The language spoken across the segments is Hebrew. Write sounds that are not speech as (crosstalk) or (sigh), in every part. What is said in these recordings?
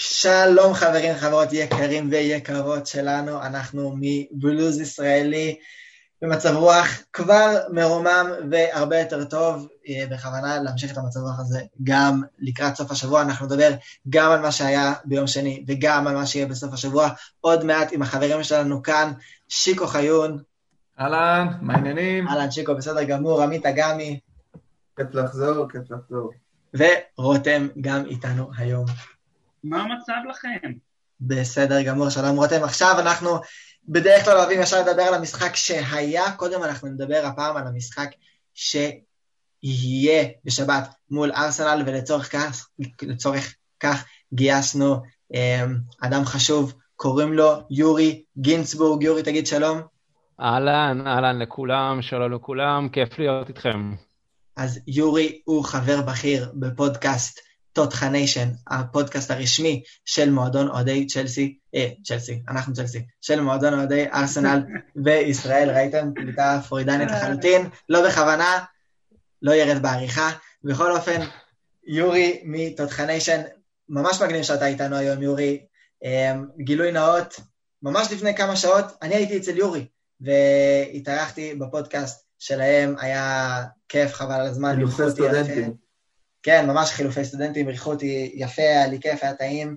שלום חברים, חברות יקרים ויקרות שלנו, אנחנו מבלוז ישראלי במצב רוח כבר מרומם והרבה יותר טוב, אה, בכוונה להמשיך את המצב רוח הזה גם לקראת סוף השבוע, אנחנו נדבר גם על מה שהיה ביום שני וגם על מה שיהיה בסוף השבוע, עוד מעט עם החברים שלנו כאן, שיקו חיון. אהלן, מה העניינים? אהלן, שיקו, בסדר גמור, עמית אגמי. כיף לחזור, כיף לחזור. ורותם גם איתנו היום. מה המצב לכם? בסדר גמור, שלום רותם. עכשיו אנחנו בדרך כלל אוהבים ישר לדבר על המשחק שהיה, קודם אנחנו נדבר הפעם על המשחק שיהיה בשבת מול ארסנל, ולצורך כך, לצורך כך גייסנו um, אדם חשוב, קוראים לו יורי גינצבורג. יורי, תגיד שלום. אהלן, אהלן לכולם, שלום לכולם, כיף להיות איתכם. אז יורי הוא חבר בכיר בפודקאסט תותחניישן, הפודקאסט הרשמי של מועדון אוהדי צ'לסי, אה, צ'לסי, אנחנו צ'לסי, של מועדון אוהדי ארסנל (laughs) בישראל, ראיתם? פליטה פרוידנית לחלוטין, לא בכוונה, לא ירד בעריכה. בכל אופן, יורי מתותחניישן, ממש מגניב שאתה איתנו היום, יורי. אמ, גילוי נאות, ממש לפני כמה שעות, אני הייתי אצל יורי, והתארחתי בפודקאסט שלהם, היה כיף, חבל על הזמן. חילופי סטודנטים. כן, ממש חילופי סטודנטים, אירחו אותי יפה, היה לי כיף, היה טעים,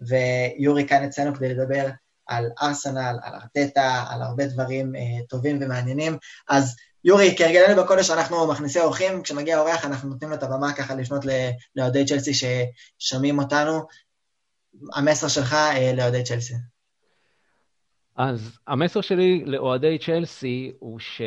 ויורי כאן אצלנו כדי לדבר על ארסנל, על ארטטה, על הרבה דברים אה, טובים ומעניינים. אז יורי, כהרגלנו בקודש, אנחנו מכניסי אורחים, כשמגיע אורח אנחנו נותנים לו את הבמה ככה לפנות לאוהדי צ'לסי ששומעים אותנו. המסר שלך אה, לאוהדי צ'לסי. אז המסר שלי לאוהדי צ'לסי הוא ש...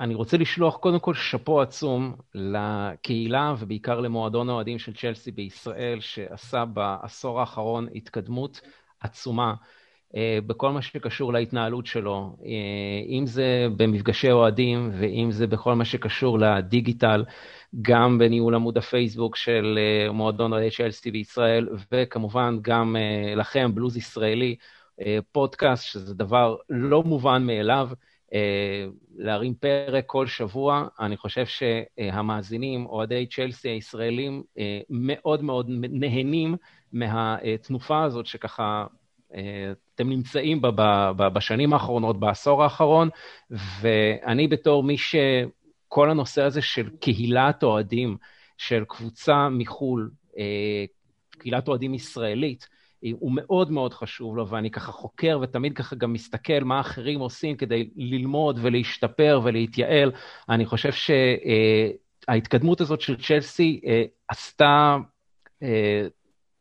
אני רוצה לשלוח קודם כל שאפו עצום לקהילה ובעיקר למועדון האוהדים של צ'לסי בישראל, שעשה בעשור האחרון התקדמות עצומה uh, בכל מה שקשור להתנהלות שלו, uh, אם זה במפגשי אוהדים ואם זה בכל מה שקשור לדיגיטל, גם בניהול עמוד הפייסבוק של uh, מועדון אוהדי צ'לסי בישראל, וכמובן גם לכם, בלוז ישראלי, פודקאסט, שזה דבר לא מובן מאליו. אה, להרים פרק כל שבוע. אני חושב שהמאזינים, אוהדי צ'לסי הישראלים, אה, מאוד מאוד נהנים מהתנופה הזאת שככה אה, אתם נמצאים בה בשנים האחרונות, בעשור האחרון, ואני בתור מי שכל הנושא הזה של קהילת אוהדים, של קבוצה מחו"ל, קהילת אוהדים ישראלית, הוא מאוד מאוד חשוב לו, ואני ככה חוקר ותמיד ככה גם מסתכל מה אחרים עושים כדי ללמוד ולהשתפר ולהתייעל. אני חושב שההתקדמות הזאת של צ'לסי אה, עשתה אה,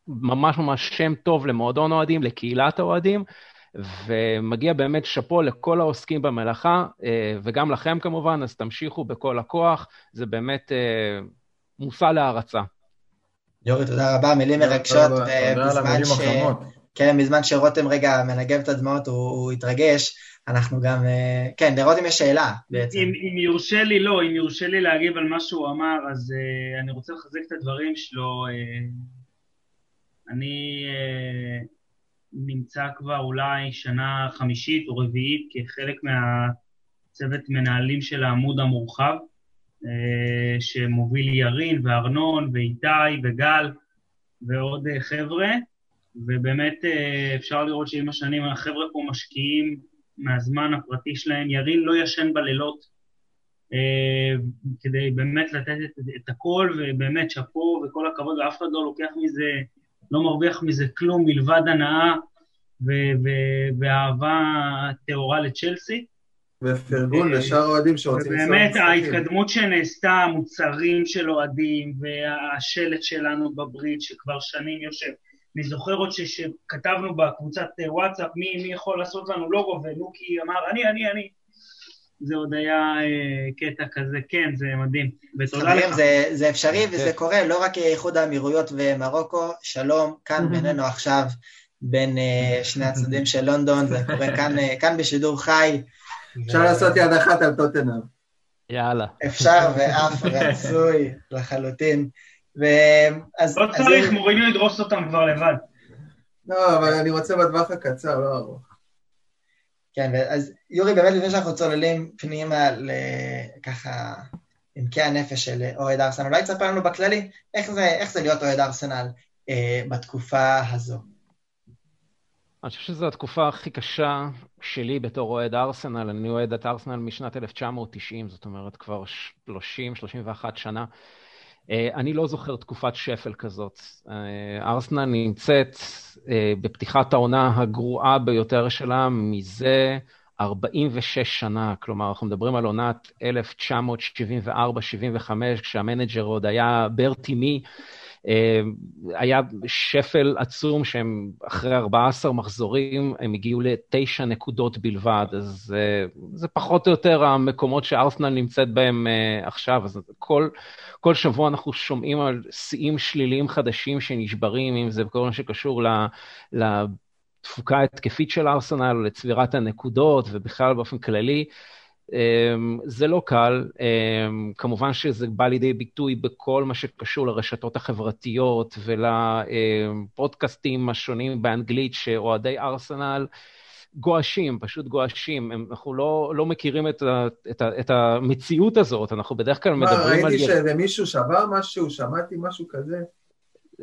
ממש ממש שם טוב למועדון אוהדים, לקהילת האוהדים, ומגיע באמת שאפו לכל העוסקים במלאכה, אה, וגם לכם כמובן, אז תמשיכו בכל הכוח, זה באמת מושא להערצה. יורי, תודה רבה, מילים מרגשות. תודה על המילים החמות. כן, בזמן שרותם רגע מנגב את הדמעות, הוא, הוא התרגש, אנחנו גם... אה, כן, לרותם יש שאלה בעצם. אם, אם יורשה לי, לא, אם יורשה לי להגיב על מה שהוא אמר, אז uh, אני רוצה לחזק את הדברים שלו. Uh, אני uh, נמצא כבר אולי שנה חמישית או רביעית כחלק מהצוות מנהלים של העמוד המורחב. אה, שמוביל ירין וארנון ואיתי וגל ועוד אה, חבר'ה, ובאמת אה, אפשר לראות שעם השנים החבר'ה פה משקיעים מהזמן הפרטי שלהם. ירין לא ישן בלילות כדי באמת לתת את, את הכל, ובאמת שאפו וכל הכבוד, ואף אחד לא לוקח מזה, לא מרוויח מזה כלום מלבד הנאה ואהבה טהורה לצ'לסי. ופרגון אה, לשאר האוהדים שרוצים לנסוע באמת ההתקדמות שנעשתה, המוצרים של אוהדים והשלט שלנו בברית שכבר שנים יושב. אני זוכר עוד שכתבנו בקבוצת וואטסאפ מי, מי יכול לעשות לנו לוגו, ולוקי אמר אני, אני, אני. זה עוד היה אה, קטע כזה, כן, זה מדהים. ותודה לך. זה, זה אפשרי וזה קורה, לא רק איחוד האמירויות ומרוקו, שלום, כאן (laughs) בינינו עכשיו, בין אה, שני הצדדים של לונדון, זה קורה כאן, אה, כאן בשידור חי. אפשר לעשות יד אחת על טוטנאם. יאללה. אפשר ואף רצוי לחלוטין. אז... לא צריך, מוריניו ידרוס אותם כבר לבד. לא, אבל אני רוצה בטווח הקצר, לא ארוך. כן, אז יורי, באמת לפני שאנחנו צוללים פנימה לככה עמקי הנפש של אוהד ארסנל, אולי תספר לנו בכללי איך זה, איך זה להיות אוהד ארסנל, אה, בתקופה הזו? אני חושב שזו התקופה הכי קשה שלי בתור אוהד ארסנל. אני אוהד את ארסנל משנת 1990, זאת אומרת כבר 30-31 שנה. אה, אני לא זוכר תקופת שפל כזאת. אה, ארסנל נמצאת אה, בפתיחת העונה הגרועה ביותר שלה מזה 46 שנה. כלומר, אנחנו מדברים על עונת 1974-75, כשהמנג'ר עוד היה ברטי מי. אה, היה שפל עצום שהם אחרי 14 מחזורים, הם הגיעו לתשע נקודות בלבד, אז אה, זה פחות או יותר המקומות שארסנל נמצאת בהם אה, עכשיו. אז כל, כל שבוע אנחנו שומעים על שיאים שליליים חדשים שנשברים, אם זה בכל מה שקשור ל... ל תפוקה התקפית של ארסנל, לצבירת הנקודות ובכלל באופן כללי. אמ, זה לא קל, אמ, כמובן שזה בא לידי ביטוי בכל מה שקשור לרשתות החברתיות ולפודקאסטים השונים באנגלית שאוהדי ארסנל גועשים, פשוט גועשים. אנחנו לא, לא מכירים את, ה, את, ה, את המציאות הזאת, אנחנו בדרך כלל מדברים על... מה, ראיתי שאיזה מישהו שבר משהו, שמעתי משהו כזה.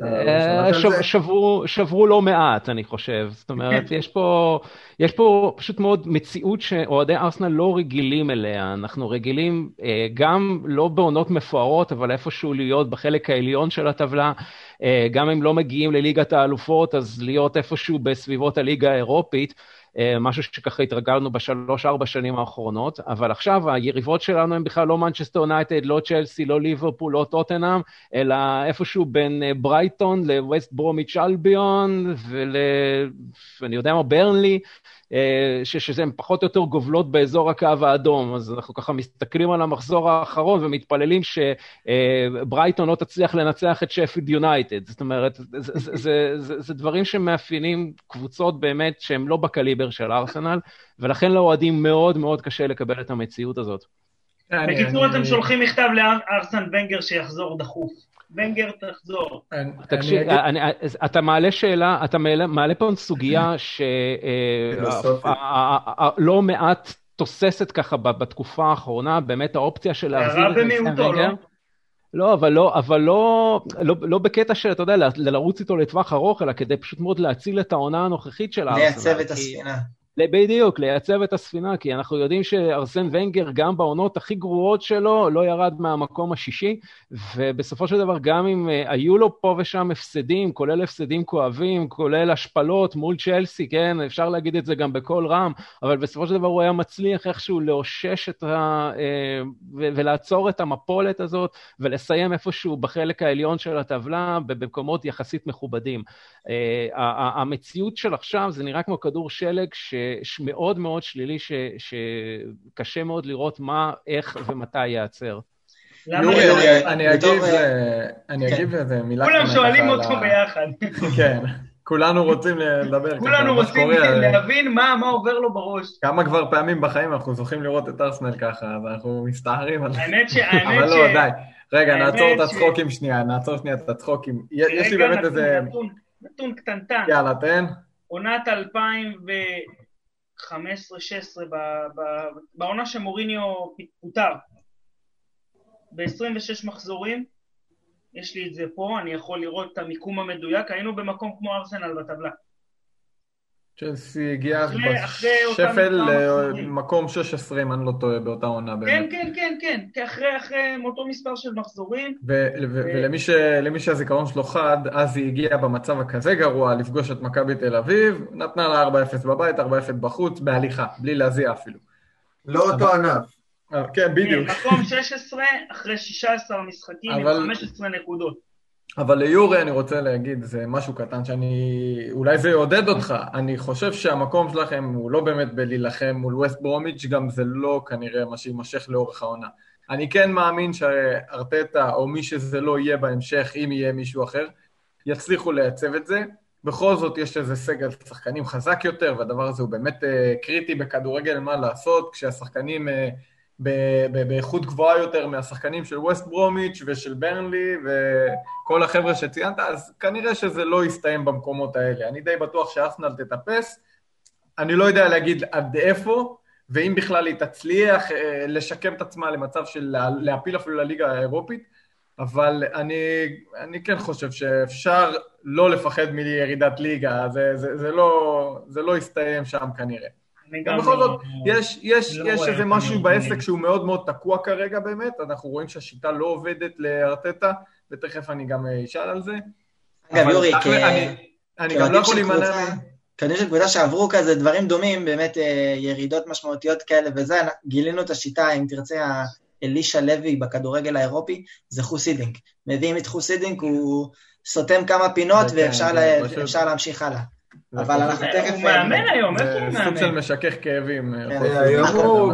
אה, שברו, שברו לא מעט, אני חושב. זאת אומרת, יש פה, יש פה פשוט מאוד מציאות שאוהדי ארסנל לא רגילים אליה. אנחנו רגילים אה, גם לא בעונות מפוארות, אבל איפשהו להיות בחלק העליון של הטבלה. אה, גם אם לא מגיעים לליגת האלופות, אז להיות איפשהו בסביבות הליגה האירופית. אה, משהו שככה התרגלנו בשלוש-ארבע שנים האחרונות, אבל עכשיו היריבות שלנו הם בכלל לא מנצ'סטר יונייטד, לא צ'לסי, לא ליברפול, לא טוטנאם, אלא איפשהו בין ברייטון לווסט ברומיץ' אלביון ול... ואני יודע מה, ברנלי, אה, שהן פחות או יותר גובלות באזור הקו האדום. אז אנחנו ככה מסתכלים על המחזור האחרון ומתפללים שברייטון לא תצליח לנצח את שפילד יונייטד. זאת אומרת, זה, זה, זה, זה, זה דברים שמאפיינים קבוצות באמת שהן לא בקליבר של ארסנל, ולכן לאוהדים מאוד מאוד קשה לקבל את המציאות הזאת. בקיצור, אתם שולחים מכתב לארסן ונגר שיחזור דחוף. ונגר תחזור. תקשיב, אתה מעלה שאלה, אתה מעלה פה סוגיה שלא מעט תוססת ככה בתקופה האחרונה, באמת האופציה של להחזיר את במיעוטו, לא? לא, אבל לא, אבל לא, לא, לא בקטע של, אתה יודע, לרוץ איתו לטווח ארוך, אלא כדי פשוט מאוד להציל את העונה הנוכחית של ארסנל. לייצב את הספינה. בדיוק, לייצב את הספינה, כי אנחנו יודעים שארסן ונגר, גם בעונות הכי גרועות שלו, לא ירד מהמקום השישי, ובסופו של דבר, גם אם uh, היו לו פה ושם הפסדים, כולל הפסדים כואבים, כולל השפלות מול צ'לסי, כן, אפשר להגיד את זה גם בקול רם, אבל בסופו של דבר הוא היה מצליח איכשהו לאושש את ה... Uh, ולעצור את המפולת הזאת, ולסיים איפשהו בחלק העליון של הטבלה, במקומות יחסית מכובדים. Uh, המציאות של עכשיו, זה נראה כמו כדור שלג, ש... מאוד מאוד שלילי, ש, שקשה מאוד לראות מה, איך ומתי ייעצר. אני אגיב כן. לזה מילה כולם שואלים אותו ביחד. (laughs) כן. כולנו רוצים לדבר. כולנו רוצים להבין מה עובר לו בראש. כמה כבר פעמים בחיים אנחנו זוכים לראות את ארסנל ככה, אז אנחנו מסתערים על זה. האמת ש... (laughs) אבל לא, די. רגע, נעצור את הצחוקים שנייה, נעצור שנייה את הצחוקים. יש לי באמת איזה... נתון קטנטן. יאללה, תן. עונת 2000 ו... 15-16, בעונה שמוריניו פוטר, ב-26 מחזורים, יש לי את זה פה, אני יכול לראות את המיקום המדויק, היינו במקום כמו ארסנל בטבלה. צ'לסי הגיע בשפל למקום 16, אם אני לא טועה, באותה עונה כן, באמת. כן, כן, כן, כן, אחרי, אחרי אותו מספר של מחזורים. ולמי שהזיכרון שלו חד, אז היא הגיעה במצב הכזה גרוע לפגוש את מכבי תל אביב, נתנה לה 4-0 בבית, 4-0 בחוץ, בהליכה, בלי להזיע אפילו. לא אותו ענף. אה, כן, בדיוק. מקום 16 אחרי 16 משחקים עם 15 נקודות. אבל ליורי אני רוצה להגיד, זה משהו קטן שאני... אולי זה יעודד אותך. אני חושב שהמקום שלכם הוא לא באמת בלהילחם מול ווסט ברומיץ', גם זה לא כנראה מה שיימשך לאורך העונה. אני כן מאמין שארטטה, או מי שזה לא יהיה בהמשך, אם יהיה מישהו אחר, יצליחו לייצב את זה. בכל זאת יש איזה סגל שחקנים חזק יותר, והדבר הזה הוא באמת uh, קריטי בכדורגל, מה לעשות, כשהשחקנים... Uh, באיכות גבוהה יותר מהשחקנים של ווסט ברומיץ' ושל ברנלי וכל החבר'ה שציינת, אז כנראה שזה לא יסתיים במקומות האלה. אני די בטוח שארסנל תטפס, אני לא יודע להגיד עד איפה, ואם בכלל היא תצליח אה, לשקם את עצמה למצב של להפיל אפילו לליגה האירופית, אבל אני, אני כן חושב שאפשר לא לפחד מירידת ליגה, זה, זה, זה, לא, זה לא יסתיים שם כנראה. גם בכל זאת, יש, יש, לא יש איזה משהו בעסק שהוא מאוד מאוד תקוע כרגע באמת, אנחנו רואים שהשיטה לא עובדת לארטטה, ותכף אני גם אשאל על זה. אגב, יורי, אני גם לא יכול להימנע... כאוהדים של קבוצה שעברו כזה דברים דומים, באמת אה, ירידות משמעותיות כאלה וזה, גילינו את השיטה, אם תרצה, אלישע לוי בכדורגל האירופי, זה חוסידינק. מביאים את חוסידינק, הוא סותם כמה פינות כן, ואפשר להמשיך הלאה. אבל אנחנו תכף... הוא מאמן היום, איפה הוא מאמן? סוג של משכך כאבים. כן. אה, היום הוא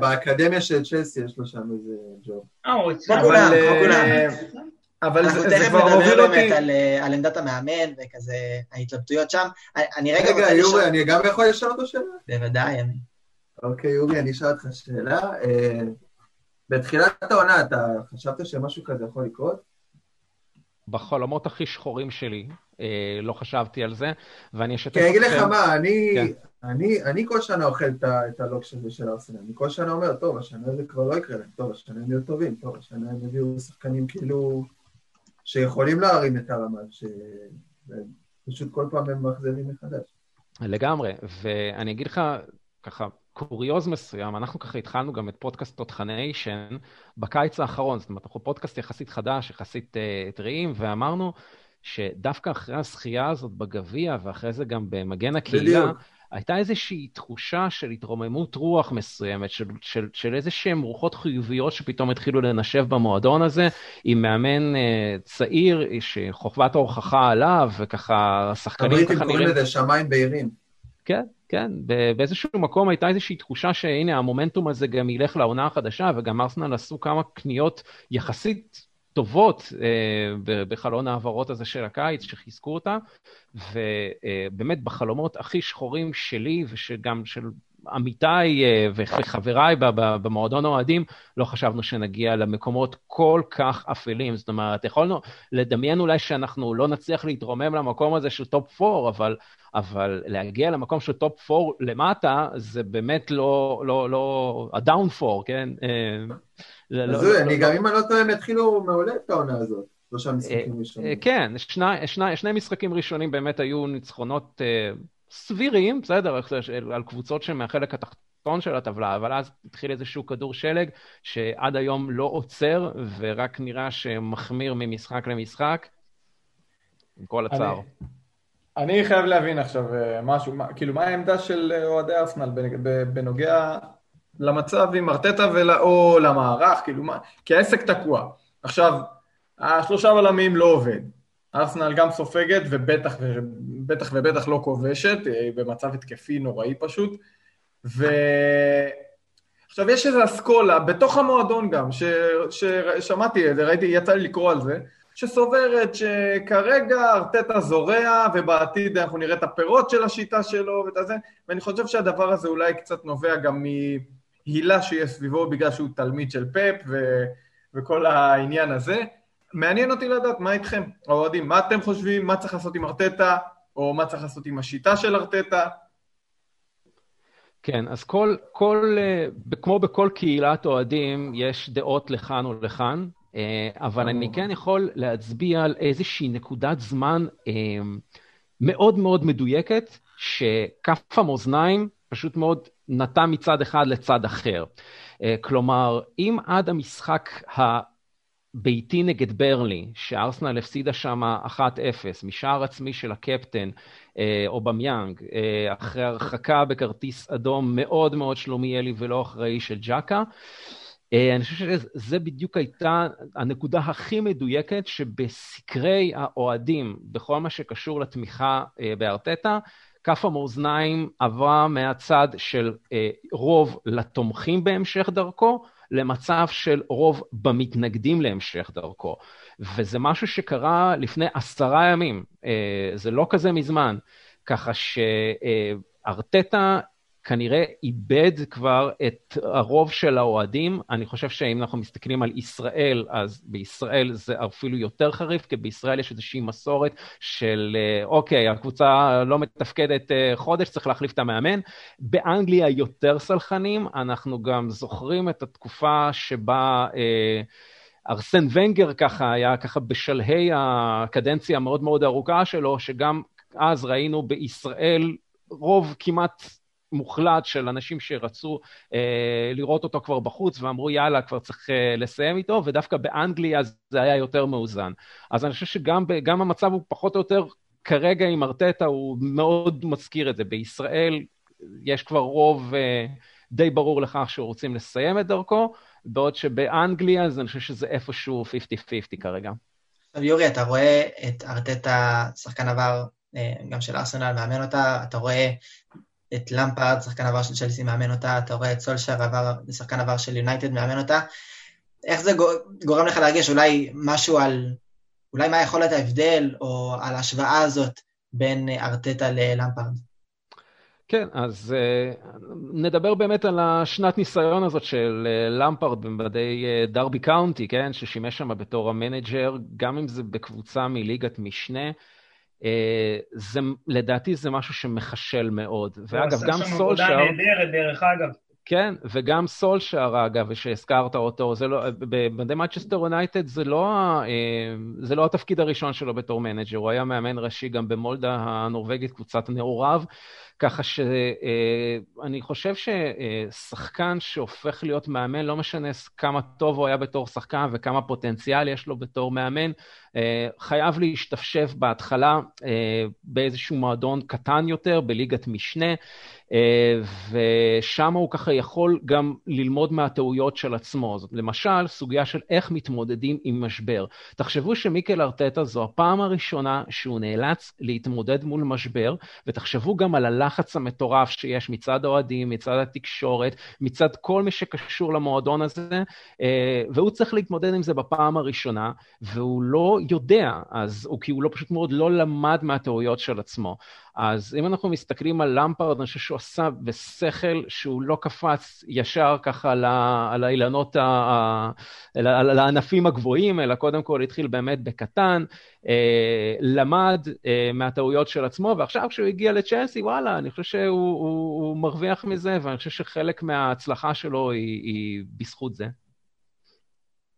באקדמיה של צ'לסי, יש לו שם איזה ג'וב. אה, הוא אצלנו. כמו כולם, כמו כולם. אבל אנחנו תכף נדבר באמת על, אה, על עמדת המאמן וכזה ההתלבטויות שם. אני רגע רגע, יורי, לשאול... אני גם יכול לשאול אותו שאלה? בוודאי. אני... אוקיי, יורי, אני אשאל אותך שאלה. אה, בתחילת העונה, אתה חשבת שמשהו כזה יכול לקרות? בחלומות הכי שחורים שלי, אה, לא חשבתי על זה, ואני אשתף אתכם... כי אני אגיד לך מה, אני, כן. אני, אני כל שנה אוכל את הלוק של של ארסנל, אני כל שנה אומר, טוב, השנה זה כבר לא יקרה להם, טוב, השנה הם יהיו טובים, טוב, השנה הם יביאו שחקנים כאילו... שיכולים להרים את הרמה, שפשוט כל פעם הם מאכזבים מחדש. לגמרי, ואני אגיד לך, ככה, קוריוז מסוים, אנחנו ככה התחלנו גם את פודקאסט תותחניישן בקיץ האחרון, זאת אומרת, אנחנו פודקאסט יחסית חדש, יחסית uh, טריים, ואמרנו שדווקא אחרי הזכייה הזאת בגביע, ואחרי זה גם במגן הקהילה, בדיוק. הייתה איזושהי תחושה של התרוממות רוח מסוימת, של, של, של איזה שהן רוחות חיוביות שפתאום התחילו לנשב במועדון הזה, עם מאמן uh, צעיר שחוכבת ההוכחה עליו, וככה שחקנים ככה נראים... הבריטים קוראים לזה שמיים בהירים. כן, כן, באיזשהו מקום הייתה איזושהי תחושה שהנה המומנטום הזה גם ילך לעונה החדשה, וגם ארסנל עשו כמה קניות יחסית טובות אה, בחלון ההעברות הזה של הקיץ, שחיזקו אותה, ובאמת בחלומות הכי שחורים שלי, ושגם של עמיתיי אה, וחבריי במועדון האוהדים, לא חשבנו שנגיע למקומות כל כך אפלים. זאת אומרת, יכולנו לדמיין אולי שאנחנו לא נצליח להתרומם למקום הזה של top 4, אבל, אבל להגיע למקום של top 4 למטה, זה באמת לא, לא, לא, ה down 4, כן? אה, אז לא, לא, אני לא, גם אם אני לא טועה, הם התחילו מעולה את העונה הזאת. שלושה משחקים ראשונים. כן, שני משחקים ראשונים באמת היו ניצחונות סבירים, בסדר, על קבוצות שמהחלק התחתון של הטבלה, אבל אז התחיל איזשהו כדור שלג שעד היום לא עוצר, ורק נראה שמחמיר ממשחק למשחק, עם כל הצער. אני, אני חייב להבין עכשיו אה, משהו, מה, כאילו, מה העמדה של אה, אוהדי ארסנל בנוגע למצב עם ארטטה ול, או למערך, כאילו, מה, כי העסק תקוע. עכשיו, השלושה בלמים לא עובד. ארסנל גם סופגת ובטח ובטח, ובטח לא כובשת, היא במצב התקפי נוראי פשוט. ועכשיו יש איזו אסכולה, בתוך המועדון גם, ש... ששמעתי את זה, ראיתי, יצא לי לקרוא על זה, שסוברת שכרגע ארטטה זורע, ובעתיד אנחנו נראה את הפירות של השיטה שלו ואת הזה, ואני חושב שהדבר הזה אולי קצת נובע גם מהילה שיש סביבו בגלל שהוא תלמיד של פפ ו... וכל העניין הזה. מעניין אותי לדעת מה איתכם, האוהדים, מה אתם חושבים, מה צריך לעשות עם ארטטה, או מה צריך לעשות עם השיטה של ארטטה. כן, אז כל, כל, אה, כמו בכל קהילת אוהדים, יש דעות לכאן ולכאן, אה, אבל אני כן יכול להצביע על איזושהי נקודת זמן אה, מאוד מאוד מדויקת, שכף המאזניים פשוט מאוד נטה מצד אחד לצד אחר. כלומר, אם עד המשחק ביתי נגד ברלי, שארסנל הפסידה שם 1-0, משער עצמי של הקפטן, אה, אובמיאנג, אה, אחרי הרחקה בכרטיס אדום מאוד מאוד שלומיאלי ולא אחראי של ג'קה. אה, אני חושב שזה בדיוק הייתה הנקודה הכי מדויקת שבסקרי האוהדים, בכל מה שקשור לתמיכה בארטטה, כף המאזניים עברה מהצד של רוב לתומכים בהמשך דרכו, למצב של רוב במתנגדים להמשך דרכו. וזה משהו שקרה לפני עשרה ימים, אה, זה לא כזה מזמן, ככה שארטטה כנראה איבד כבר את הרוב של האוהדים. אני חושב שאם אנחנו מסתכלים על ישראל, אז בישראל זה אפילו יותר חריף, כי בישראל יש איזושהי מסורת של, אה, אוקיי, הקבוצה לא מתפקדת אה, חודש, צריך להחליף את המאמן. באנגליה יותר סלחנים, אנחנו גם זוכרים את התקופה שבה... אה, ארסן ונגר ככה היה ככה בשלהי הקדנציה המאוד מאוד ארוכה שלו, שגם אז ראינו בישראל רוב כמעט מוחלט של אנשים שרצו אה, לראות אותו כבר בחוץ ואמרו יאללה, כבר צריך אה, לסיים איתו, ודווקא באנגליה זה היה יותר מאוזן. אז אני חושב שגם המצב הוא פחות או יותר כרגע עם ארטטה, הוא מאוד מזכיר את זה. בישראל יש כבר רוב אה, די ברור לכך שרוצים לסיים את דרכו, בעוד שבאנגליה אז אני חושב שזה איפשהו 50-50 כרגע. עכשיו יורי, אתה רואה את ארטטה, שחקן עבר אה, גם של ארסנל, מאמן אותה, אתה רואה את למפרד, שחקן עבר של צ'לסי, מאמן אותה, אתה רואה את סולשר, עבר, שחקן עבר של יונייטד, מאמן אותה. איך זה גורם לך להרגיש אולי משהו על, אולי מה יכול להיות ההבדל, או על ההשוואה הזאת בין ארטטה ללמפרד? כן, אז uh, נדבר באמת על השנת ניסיון הזאת של uh, למפרד במדי uh, דרבי קאונטי, כן, ששימש שם בתור המנג'ר, גם אם זה בקבוצה מליגת משנה. אה, זה, לדעתי זה משהו שמחשל מאוד. ואגב, גם סולשר... עשה שם עבודה נהדרת, דרך אגב. כן, וגם סולשר, אגב, שהזכרת אותו, זה לא, במדי מנצ'סטר יונייטד זה, לא, אה, זה לא התפקיד הראשון שלו בתור מנג'ר, הוא היה מאמן ראשי גם במולדה הנורבגית, קבוצת נעוריו, ככה שאני אה, חושב ששחקן שהופך להיות מאמן, לא משנה כמה טוב הוא היה בתור שחקן וכמה פוטנציאל יש לו בתור מאמן, אה, חייב להשתפשף בהתחלה באיזשהו מועדון קטן יותר, בליגת משנה. אה, ושם הוא ככה יכול גם ללמוד מהטעויות של עצמו. זאת למשל, סוגיה של איך מתמודדים עם משבר. תחשבו שמיקל ארטטה זו הפעם הראשונה שהוא נאלץ להתמודד מול משבר, ותחשבו גם על הלחץ המטורף שיש מצד האוהדים, מצד התקשורת, מצד כל מי שקשור למועדון הזה, אה, והוא צריך להתמודד עם זה בפעם הראשונה, והוא לא יודע, אז הוא כי הוא לא פשוט מאוד לא למד מהטעויות של עצמו. אז אם אנחנו מסתכלים על למפרד, אני חושב שהוא עשה בשכל שהוא לא קפץ ישר ככה על האילנות, על הענפים הגבוהים, אלא קודם כל התחיל באמת בקטן, אה, למד אה, מהטעויות של עצמו, ועכשיו כשהוא הגיע לצ'לסי, וואלה, אני חושב שהוא הוא, הוא מרוויח מזה, ואני חושב שחלק מההצלחה שלו היא, היא בזכות זה.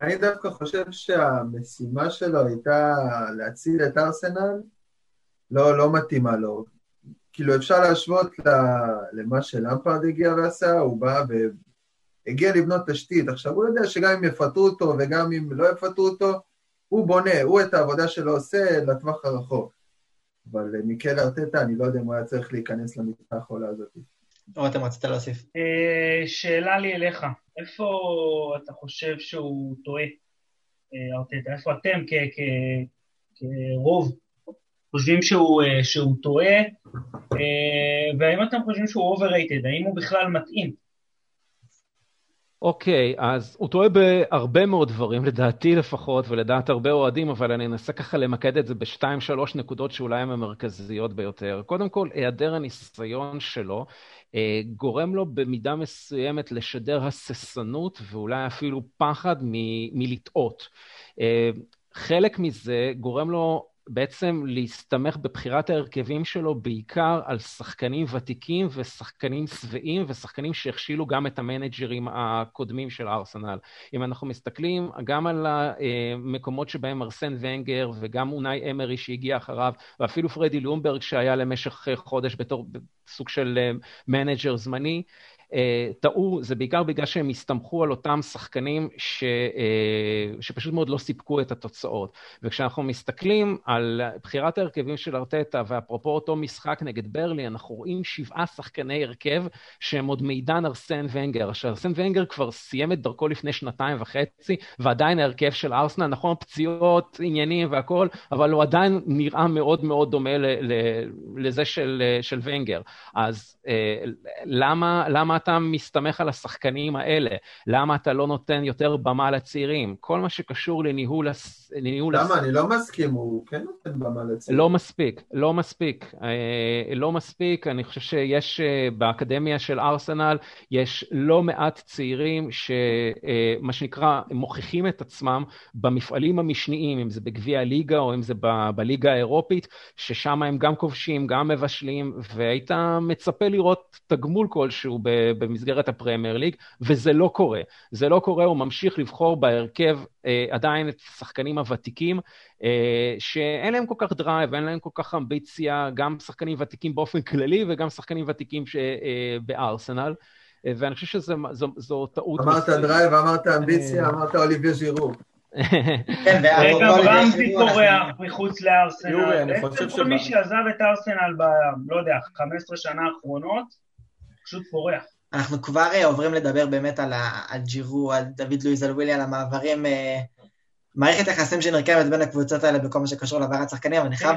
אני דווקא חושב שהמשימה שלו הייתה להציל את ארסנל, לא, לא מתאימה לו. כאילו אפשר להשוות למה שלמפרד הגיע ועשה, הוא בא והגיע לבנות תשתית. עכשיו הוא יודע שגם אם יפטרו אותו וגם אם לא יפטרו אותו, הוא בונה, הוא את העבודה שלו עושה לטווח הרחוק. אבל מיקל ארטטה, אני לא יודע אם הוא היה צריך להיכנס למיטה החולה הזאת. רותם, רצית להוסיף. אה, שאלה לי אליך, איפה אתה חושב שהוא טועה, אה, ארטטה? איפה אתם כרוב חושבים שהוא, אה, שהוא טועה, אה, והאם אתם חושבים שהוא overrated, האם הוא בכלל מתאים? אוקיי, okay, אז הוא טועה בהרבה מאוד דברים, לדעתי לפחות, ולדעת הרבה אוהדים, אבל אני אנסה ככה למקד את זה בשתיים, שלוש נקודות שאולי הן המרכזיות ביותר. קודם כל, היעדר הניסיון שלו אה, גורם לו במידה מסוימת לשדר הססנות ואולי אפילו פחד מ- מלטעות. חלק מזה גורם לו בעצם להסתמך בבחירת ההרכבים שלו בעיקר על שחקנים ותיקים ושחקנים שבעים ושחקנים שהכשילו גם את המנג'רים הקודמים של ארסנל. אם אנחנו מסתכלים גם על המקומות שבהם ארסן ונגר וגם אונאי אמרי שהגיע אחריו, ואפילו פרדי לומברג שהיה למשך חודש בתור סוג של מנג'ר זמני, טעו, זה בעיקר בגלל שהם הסתמכו על אותם שחקנים ש, אה, שפשוט מאוד לא סיפקו את התוצאות. וכשאנחנו מסתכלים על בחירת ההרכבים של ארטטה, ואפרופו אותו משחק נגד ברלי, אנחנו רואים שבעה שחקני הרכב שהם עוד מידן ארסן ונגר. עכשיו, ארסן ונגר כבר סיים את דרכו לפני שנתיים וחצי, ועדיין ההרכב של ארסנל, נכון, פציעות, עניינים והכול, אבל הוא עדיין נראה מאוד מאוד דומה ל, ל, לזה של, של ונגר. אז אה, למה, למה אתה מסתמך על השחקנים האלה? למה אתה לא נותן יותר במה לצעירים? כל מה שקשור לניהול... לניהול למה? הס... אני לא מסכים, הוא כן נותן במה לצעירים. לא מספיק, לא מספיק. אה, לא מספיק, אני חושב שיש אה, באקדמיה של ארסנל, יש לא מעט צעירים שמה אה, שנקרא, מוכיחים את עצמם במפעלים המשניים, אם זה בגביע הליגה או אם זה ב- בליגה האירופית, ששם הם גם כובשים, גם מבשלים, והיית מצפה לראות תגמול כלשהו ב... במסגרת הפרמייר ליג, וזה לא קורה. זה לא קורה, הוא ממשיך לבחור בהרכב עדיין את השחקנים הוותיקים, שאין להם כל כך drive, אין להם כל כך אמביציה, גם שחקנים ותיקים באופן כללי וגם שחקנים ותיקים בארסנל. ואני חושב שזו טעות... אמרת drive, אמרת אמביציה, אמרת אוליביה ז'ירו. כן, וגם רמזי פורח מחוץ לארסנל. יורי, אני חושב כל מי שעזב את ארסנל ב... לא יודע, 15 שנה האחרונות, פשוט פורח. אנחנו כבר אה, עוברים לדבר באמת על, ג'ירו, על דוד לואיז, על ווילי, על המעברים, אה, מערכת יחסים שנרכבת בין הקבוצות האלה בכל מה שקשור להעברת שחקנים, אבל אני חייב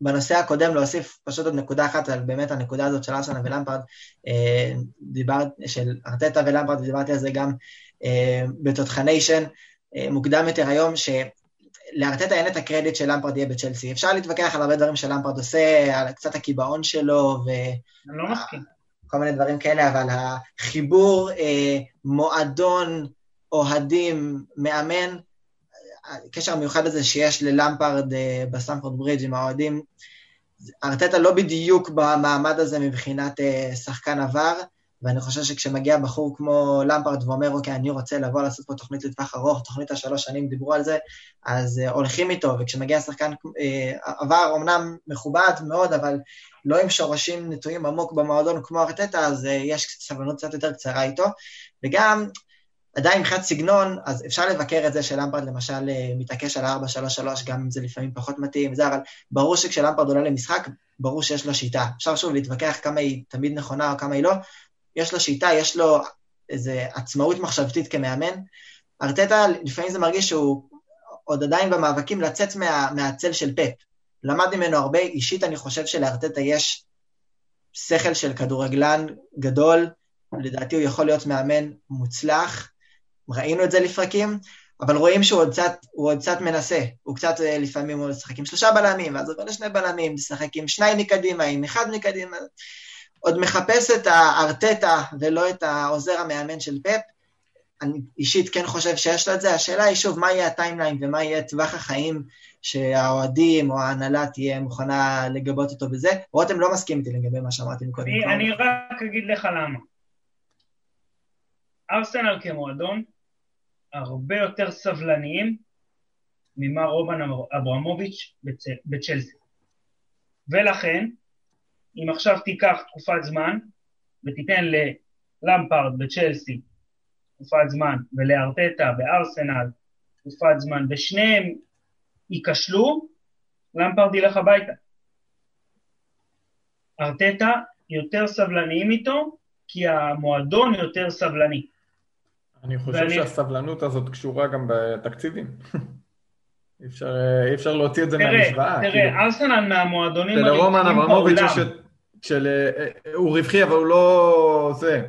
בנושא הקודם להוסיף פשוט עוד נקודה אחת על באמת הנקודה הזאת של ארסנל ולמפרד, אה, דיברת, של ארטטה ולמפרד, ודיברתי על זה גם בתותחניישן, מוקדם יותר היום, שלארטטה אין את הקרדיט של למפרד יהיה בצ'לסי. אפשר להתווכח על הרבה דברים שלמפרד עושה, על קצת הקיבעון שלו, ו... אני לא מסכים. כל מיני דברים כאלה, אבל החיבור אה, מועדון, אוהדים, מאמן, הקשר המיוחד הזה שיש ללמפרד אה, בסטמפורד ברידג' עם האוהדים, ארטטה לא בדיוק במעמד הזה מבחינת אה, שחקן עבר, ואני חושב שכשמגיע בחור כמו למפרד ואומר, אוקיי, אני רוצה לבוא לעשות פה תוכנית לטווח ארוך, תוכנית השלוש שנים דיברו על זה, אז uh, הולכים איתו, וכשמגיע שחקן uh, עבר אמנם מכובד מאוד, אבל לא עם שורשים נטועים עמוק במועדון כמו ארטטה, אז uh, יש סבלנות קצת יותר קצרה איתו, וגם עדיין מבחינת סגנון, אז אפשר לבקר את זה שלמפרד למשל מתעקש על 4-3-3, גם אם זה לפעמים פחות מתאים וזה, אבל ברור שכשלמפרד עולה למשחק, ברור שיש לו שיטה. אפשר שוב להתווכח כמה היא תמיד נכונה או כמה היא לא, יש לו שיטה, יש לו איזו עצמאות מחשבתית כמאמן. ארטטה, לפעמים זה מרגיש שהוא עוד עדיין במאבקים לצאת מה, מהצל של פפ. למד ממנו הרבה, אישית אני חושב שלארטטה יש שכל של כדורגלן גדול, לדעתי הוא יכול להיות מאמן מוצלח, ראינו את זה לפרקים, אבל רואים שהוא עוד קצת, הוא עוד קצת מנסה, הוא קצת אה, לפעמים הוא משחק עם שלושה בלמים, ואז עובר לשני בלמים, משחק עם שניים מקדימה, עם אחד מקדימה, עוד מחפש את הארטטה ולא את העוזר המאמן של פפ. אני אישית כן חושב שיש לו את זה. השאלה היא שוב, מה יהיה הטיימליין ומה יהיה טווח החיים שהאוהדים או ההנהלה תהיה מוכנה לגבות אותו בזה. רותם לא מסכים איתי לגבי מה שאמרתי קודם. אני, אני רק אגיד לך למה. ארסנל כמועדון הרבה יותר סבלניים ממה רומן אברמוביץ' בצ'לסי. ולכן, אם עכשיו תיקח תקופת זמן ותיתן ללמפרד בצ'לסי תקופת זמן ולארטטה בארסנל תקופת זמן ושניהם ייכשלו, למפרד ילך הביתה. ארטטה יותר סבלניים איתו כי המועדון יותר סבלני. אני חושב ואני... שהסבלנות הזאת קשורה גם בתקציבים. (laughs) אי אפשר, אפשר להוציא את זה תראה, מהמשוואה. תראה, כאילו... ארסנל מהמועדונים הרווחיים בעולם. אברמוביץ' יש את של... אה, אה, הוא רווחי, אבל הוא לא... זה.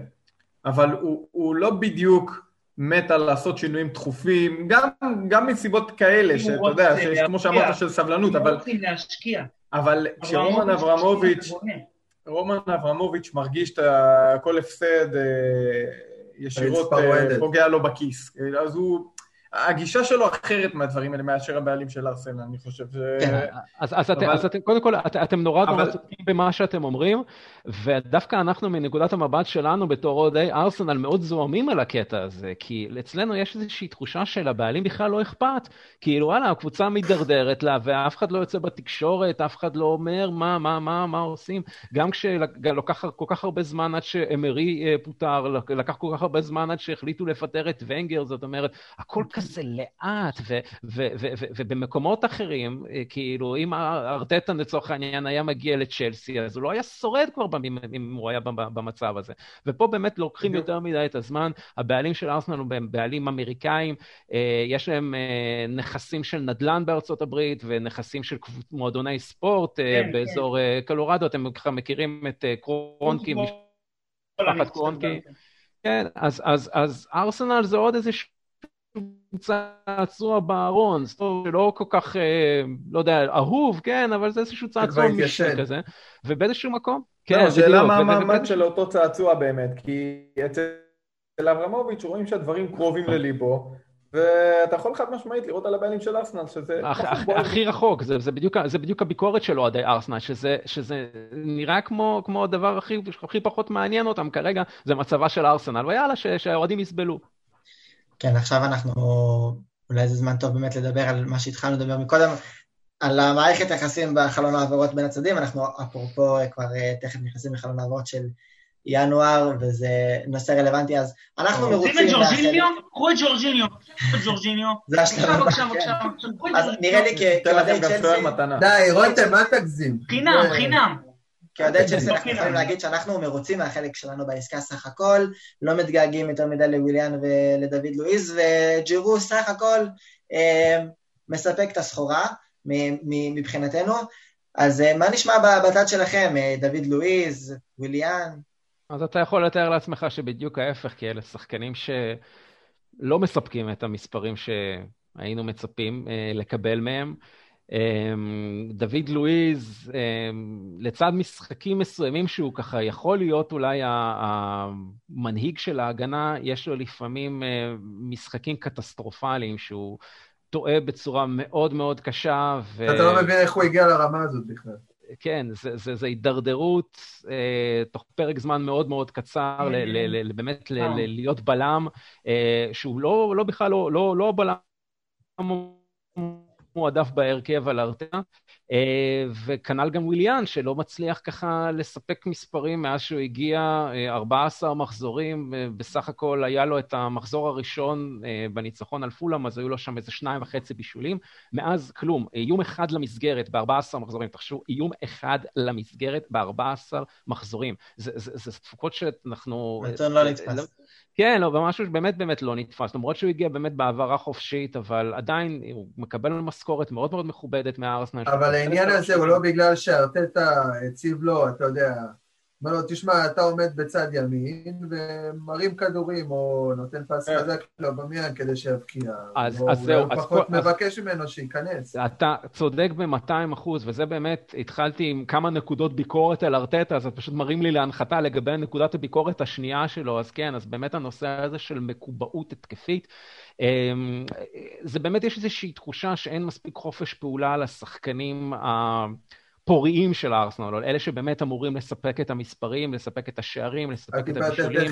אבל הוא, הוא לא בדיוק מת על לעשות שינויים תכופים, גם, גם מסיבות כאלה, שאתה יודע, שיש, כמו שאמרת, של סבלנות, אבל... רוצים להשקיע. אבל כשרומן אברמוביץ', רומן אברמוביץ' מרגיש את כל הפסד אה, ישירות פוגע לו בכיס. אז הוא... הגישה שלו אחרת מהדברים האלה מאשר הבעלים של ארסנל, אני חושב. כן, אז, אז, אבל... אז אתם, קודם כל, את, אתם נורא אבל... נורא צודקים במה שאתם אומרים, ודווקא אנחנו מנקודת המבט שלנו בתור אוהדי ארסנל מאוד זוהמים על הקטע הזה, כי אצלנו יש איזושהי תחושה של הבעלים בכלל לא אכפת, כאילו וואלה, הקבוצה מידרדרת לה, ואף אחד לא יוצא בתקשורת, אף אחד לא אומר מה, מה, מה, מה עושים, גם כשלקח כל כך הרבה זמן עד שאמרי אה, פוטר, לקח כל כך הרבה זמן עד שהחליטו לפטר את ונגר, זאת אומרת, הכל כזה לאט, ובמקומות אחרים, אה, כאילו, אם ארטטה לצורך העניין היה מגיע לצ'לסי, אז הוא לא היה שורד כבר אם הוא היה במצב הזה. ופה באמת לוקחים יותר מדי את הזמן, הבעלים של ארסנל הם בעלים אמריקאים, אה, יש להם אה, נכסים של נדל"ן בארצות הברית ונכסים של מועדוני ספורט כן, כן. באזור כן. קלורדו, אתם ככה מכירים את קרונקי, משפחת קרונקי. כן, אז, אז, אז ארסנל זה עוד איזה צעצוע בארון, זאת אומרת, שלא כל כך, אה, לא יודע, אהוב, כן, אבל זה איזשהו צעצוע משנה כזה, ובאיזשהו מקום, כן. לא, השאלה מה המעמד של אותו צעצוע באמת, כי אצל אברמוביץ' רואים שהדברים קרובים (laughs) לליבו, ואתה יכול חד משמעית לראות על הבעלים של ארסנל, שזה... הכי רחוק, זה, זה, בדיוק, זה בדיוק הביקורת של אוהדי ארסנל, שזה, שזה נראה כמו, כמו הדבר הכי, הכי פחות מעניין אותם כרגע, זה מצבה של ארסנל, ויאללה, שהאוהדים יסבלו. כן, עכשיו אנחנו, אולי זה זמן טוב באמת לדבר על מה שהתחלנו לדבר מקודם, על המערכת היחסים בחלון העברות בין הצדדים, אנחנו אפרופו כבר אה, תכף נכנסים לחלון העברות של ינואר, וזה נושא רלוונטי, אז אנחנו מרוצים... רוצים את ג'ורג'יניו? קחו את ג'ורג'יניו. זה השלב הבא, כן. אז נראה לי כאוהדי צ'לסי... די, רותם, אל תגזים. חינם, חינם. כאוהדי צ'לסי אנחנו יכולים להגיד שאנחנו מרוצים מהחלק שלנו בעסקה סך הכל, לא מתגעגעים יותר מדי לוויליאן ולדוד לואיז, וג'ירו סך הכל אה, מספק את הסחורה מבחינתנו. אז אה, מה נשמע בצד שלכם, אה, דוד לואיז, וויליאן? אז אתה יכול לתאר לעצמך שבדיוק ההפך, כי אלה שחקנים שלא מספקים את המספרים שהיינו מצפים אה, לקבל מהם. דוד לואיז, לצד משחקים מסוימים שהוא ככה יכול להיות אולי המנהיג של ההגנה, יש לו לפעמים משחקים קטסטרופליים שהוא טועה בצורה מאוד מאוד קשה. ו... אתה לא מבין איך הוא הגיע לרמה הזאת בכלל. כן, זה, זה, זה הידרדרות אה, תוך פרק זמן מאוד מאוד קצר, ל, ל, ל, באמת ל, ל, להיות בלם, אה, שהוא לא, לא בכלל, לא, לא, לא בלם מועדף בהרכב על ארטנה, וכנ"ל גם וויליאן, שלא מצליח ככה לספק מספרים מאז שהוא הגיע, 14 אה, מחזורים, אה, בסך הכל היה לו את המחזור הראשון בניצחון על פולאם, אז היו לו שם איזה שניים וחצי בישולים. מאז כלום, איום אחד למסגרת ב-14 מחזורים, תחשבו, איום אחד למסגרת ב-14 מחזורים. זה, זה, זה תפוקות שאנחנו... נתון לא נתפס. כן, לא, ומשהו שבאמת באמת לא נתפס. למרות שהוא הגיע באמת בהעברה חופשית, אבל עדיין הוא מקבל משכורת מאוד מאוד מכובדת מהארסנל. אבל העניין הזה הוא לא בגלל שארטטה הציב לו, אתה יודע, אומר לו, תשמע, אתה עומד בצד ימין ומרים כדורים, או נותן פס כן. חזק לבמיין כדי שיבקיע. אז, אז זהו. הוא פחות מבקש ממנו שייכנס. אתה צודק ב-200 אחוז, וזה באמת, התחלתי עם כמה נקודות ביקורת על ארטטה, אז אתה פשוט מרים לי להנחתה לגבי נקודת הביקורת השנייה שלו, אז כן, אז באמת הנושא הזה של מקובעות התקפית. אמ, זה באמת, יש איזושהי תחושה שאין מספיק חופש פעולה לשחקנים. הפוריים של הארסנל, אלה שבאמת אמורים לספק את המספרים, לספק את השערים, לספק את הבישולים.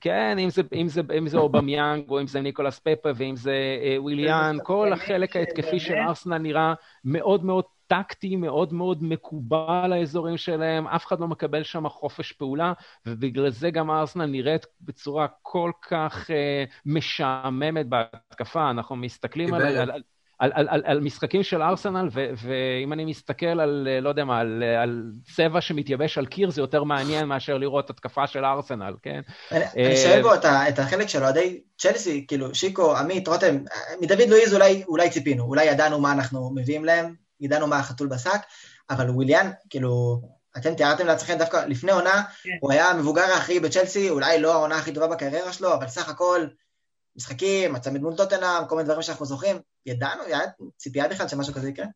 כן, אם זה, אם זה, אם זה אובמיאנג, או אם זה ניקולס פפה, ואם זה אה, וויליאן, כל החלק ההתקפי של ארסנל נראה מאוד מאוד טקטי, מאוד מאוד מקובל לאזורים שלהם, אף אחד לא מקבל שם חופש פעולה, ובגלל זה גם ארסנל נראית בצורה כל כך אה, משעממת בהתקפה. אנחנו מסתכלים על, על, על, על, על, על, על משחקים של ארסנל, ו, ואם אני מסתכל על, לא יודע מה, על, על צבע שמתייבש על קיר, זה יותר מעניין מאשר לראות התקפה של ארסנל, כן? אני, אני אה, שואל את, את החלק של אוהדי צ'לסי, כאילו, שיקו, עמית, רותם, מדוד לואיז אולי, אולי ציפינו, אולי ידענו מה אנחנו מביאים להם, ידענו מה החתול בשק, אבל וויליאן, כאילו, אתם תיארתם לעצמכם דווקא לפני עונה, כן. הוא היה המבוגר האחראי בצ'לסי, אולי לא העונה הכי טובה בקריירה שלו, אבל סך הכל משחקים, מצא מדמות טוטנאם, כל מיני דברים שאנחנו זוכרים, ידענו, היה ציפייה בכלל שמשהו כזה יקרה?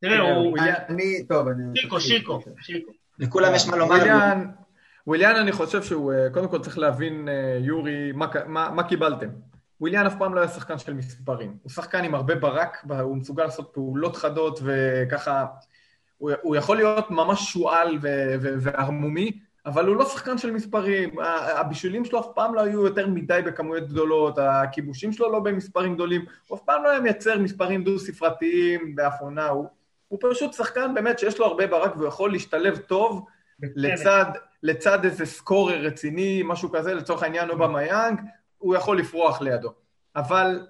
תראה, הוא... אני, טוב, אני... שיקו, שיקו, שיקו. לכולם יש מה לומר. וויליאן, אני חושב שהוא, אה, קודם כל צריך להבין, אה, יורי, מה קיבלתם. וויליאן אף פעם לא היה שחקן של מספרים. הוא שחקן עם הרבה ברק, הוא מסוגל לעשות פעולות חדות וככה... הוא, יכול להיות ממש שועל וערמומי, אבל הוא לא שחקן של מספרים, הבישולים שלו אף פעם לא היו יותר מדי בכמויות גדולות, הכיבושים שלו לא במספרים גדולים, הוא אף פעם לא היה מייצר מספרים דו-ספרתיים באף עונה, הוא, הוא פשוט שחקן באמת שיש לו הרבה ברק והוא יכול להשתלב טוב לצד, לצד איזה סקורר רציני, משהו כזה, לצורך העניין או במיאנג, הוא יכול לפרוח לידו. אבל,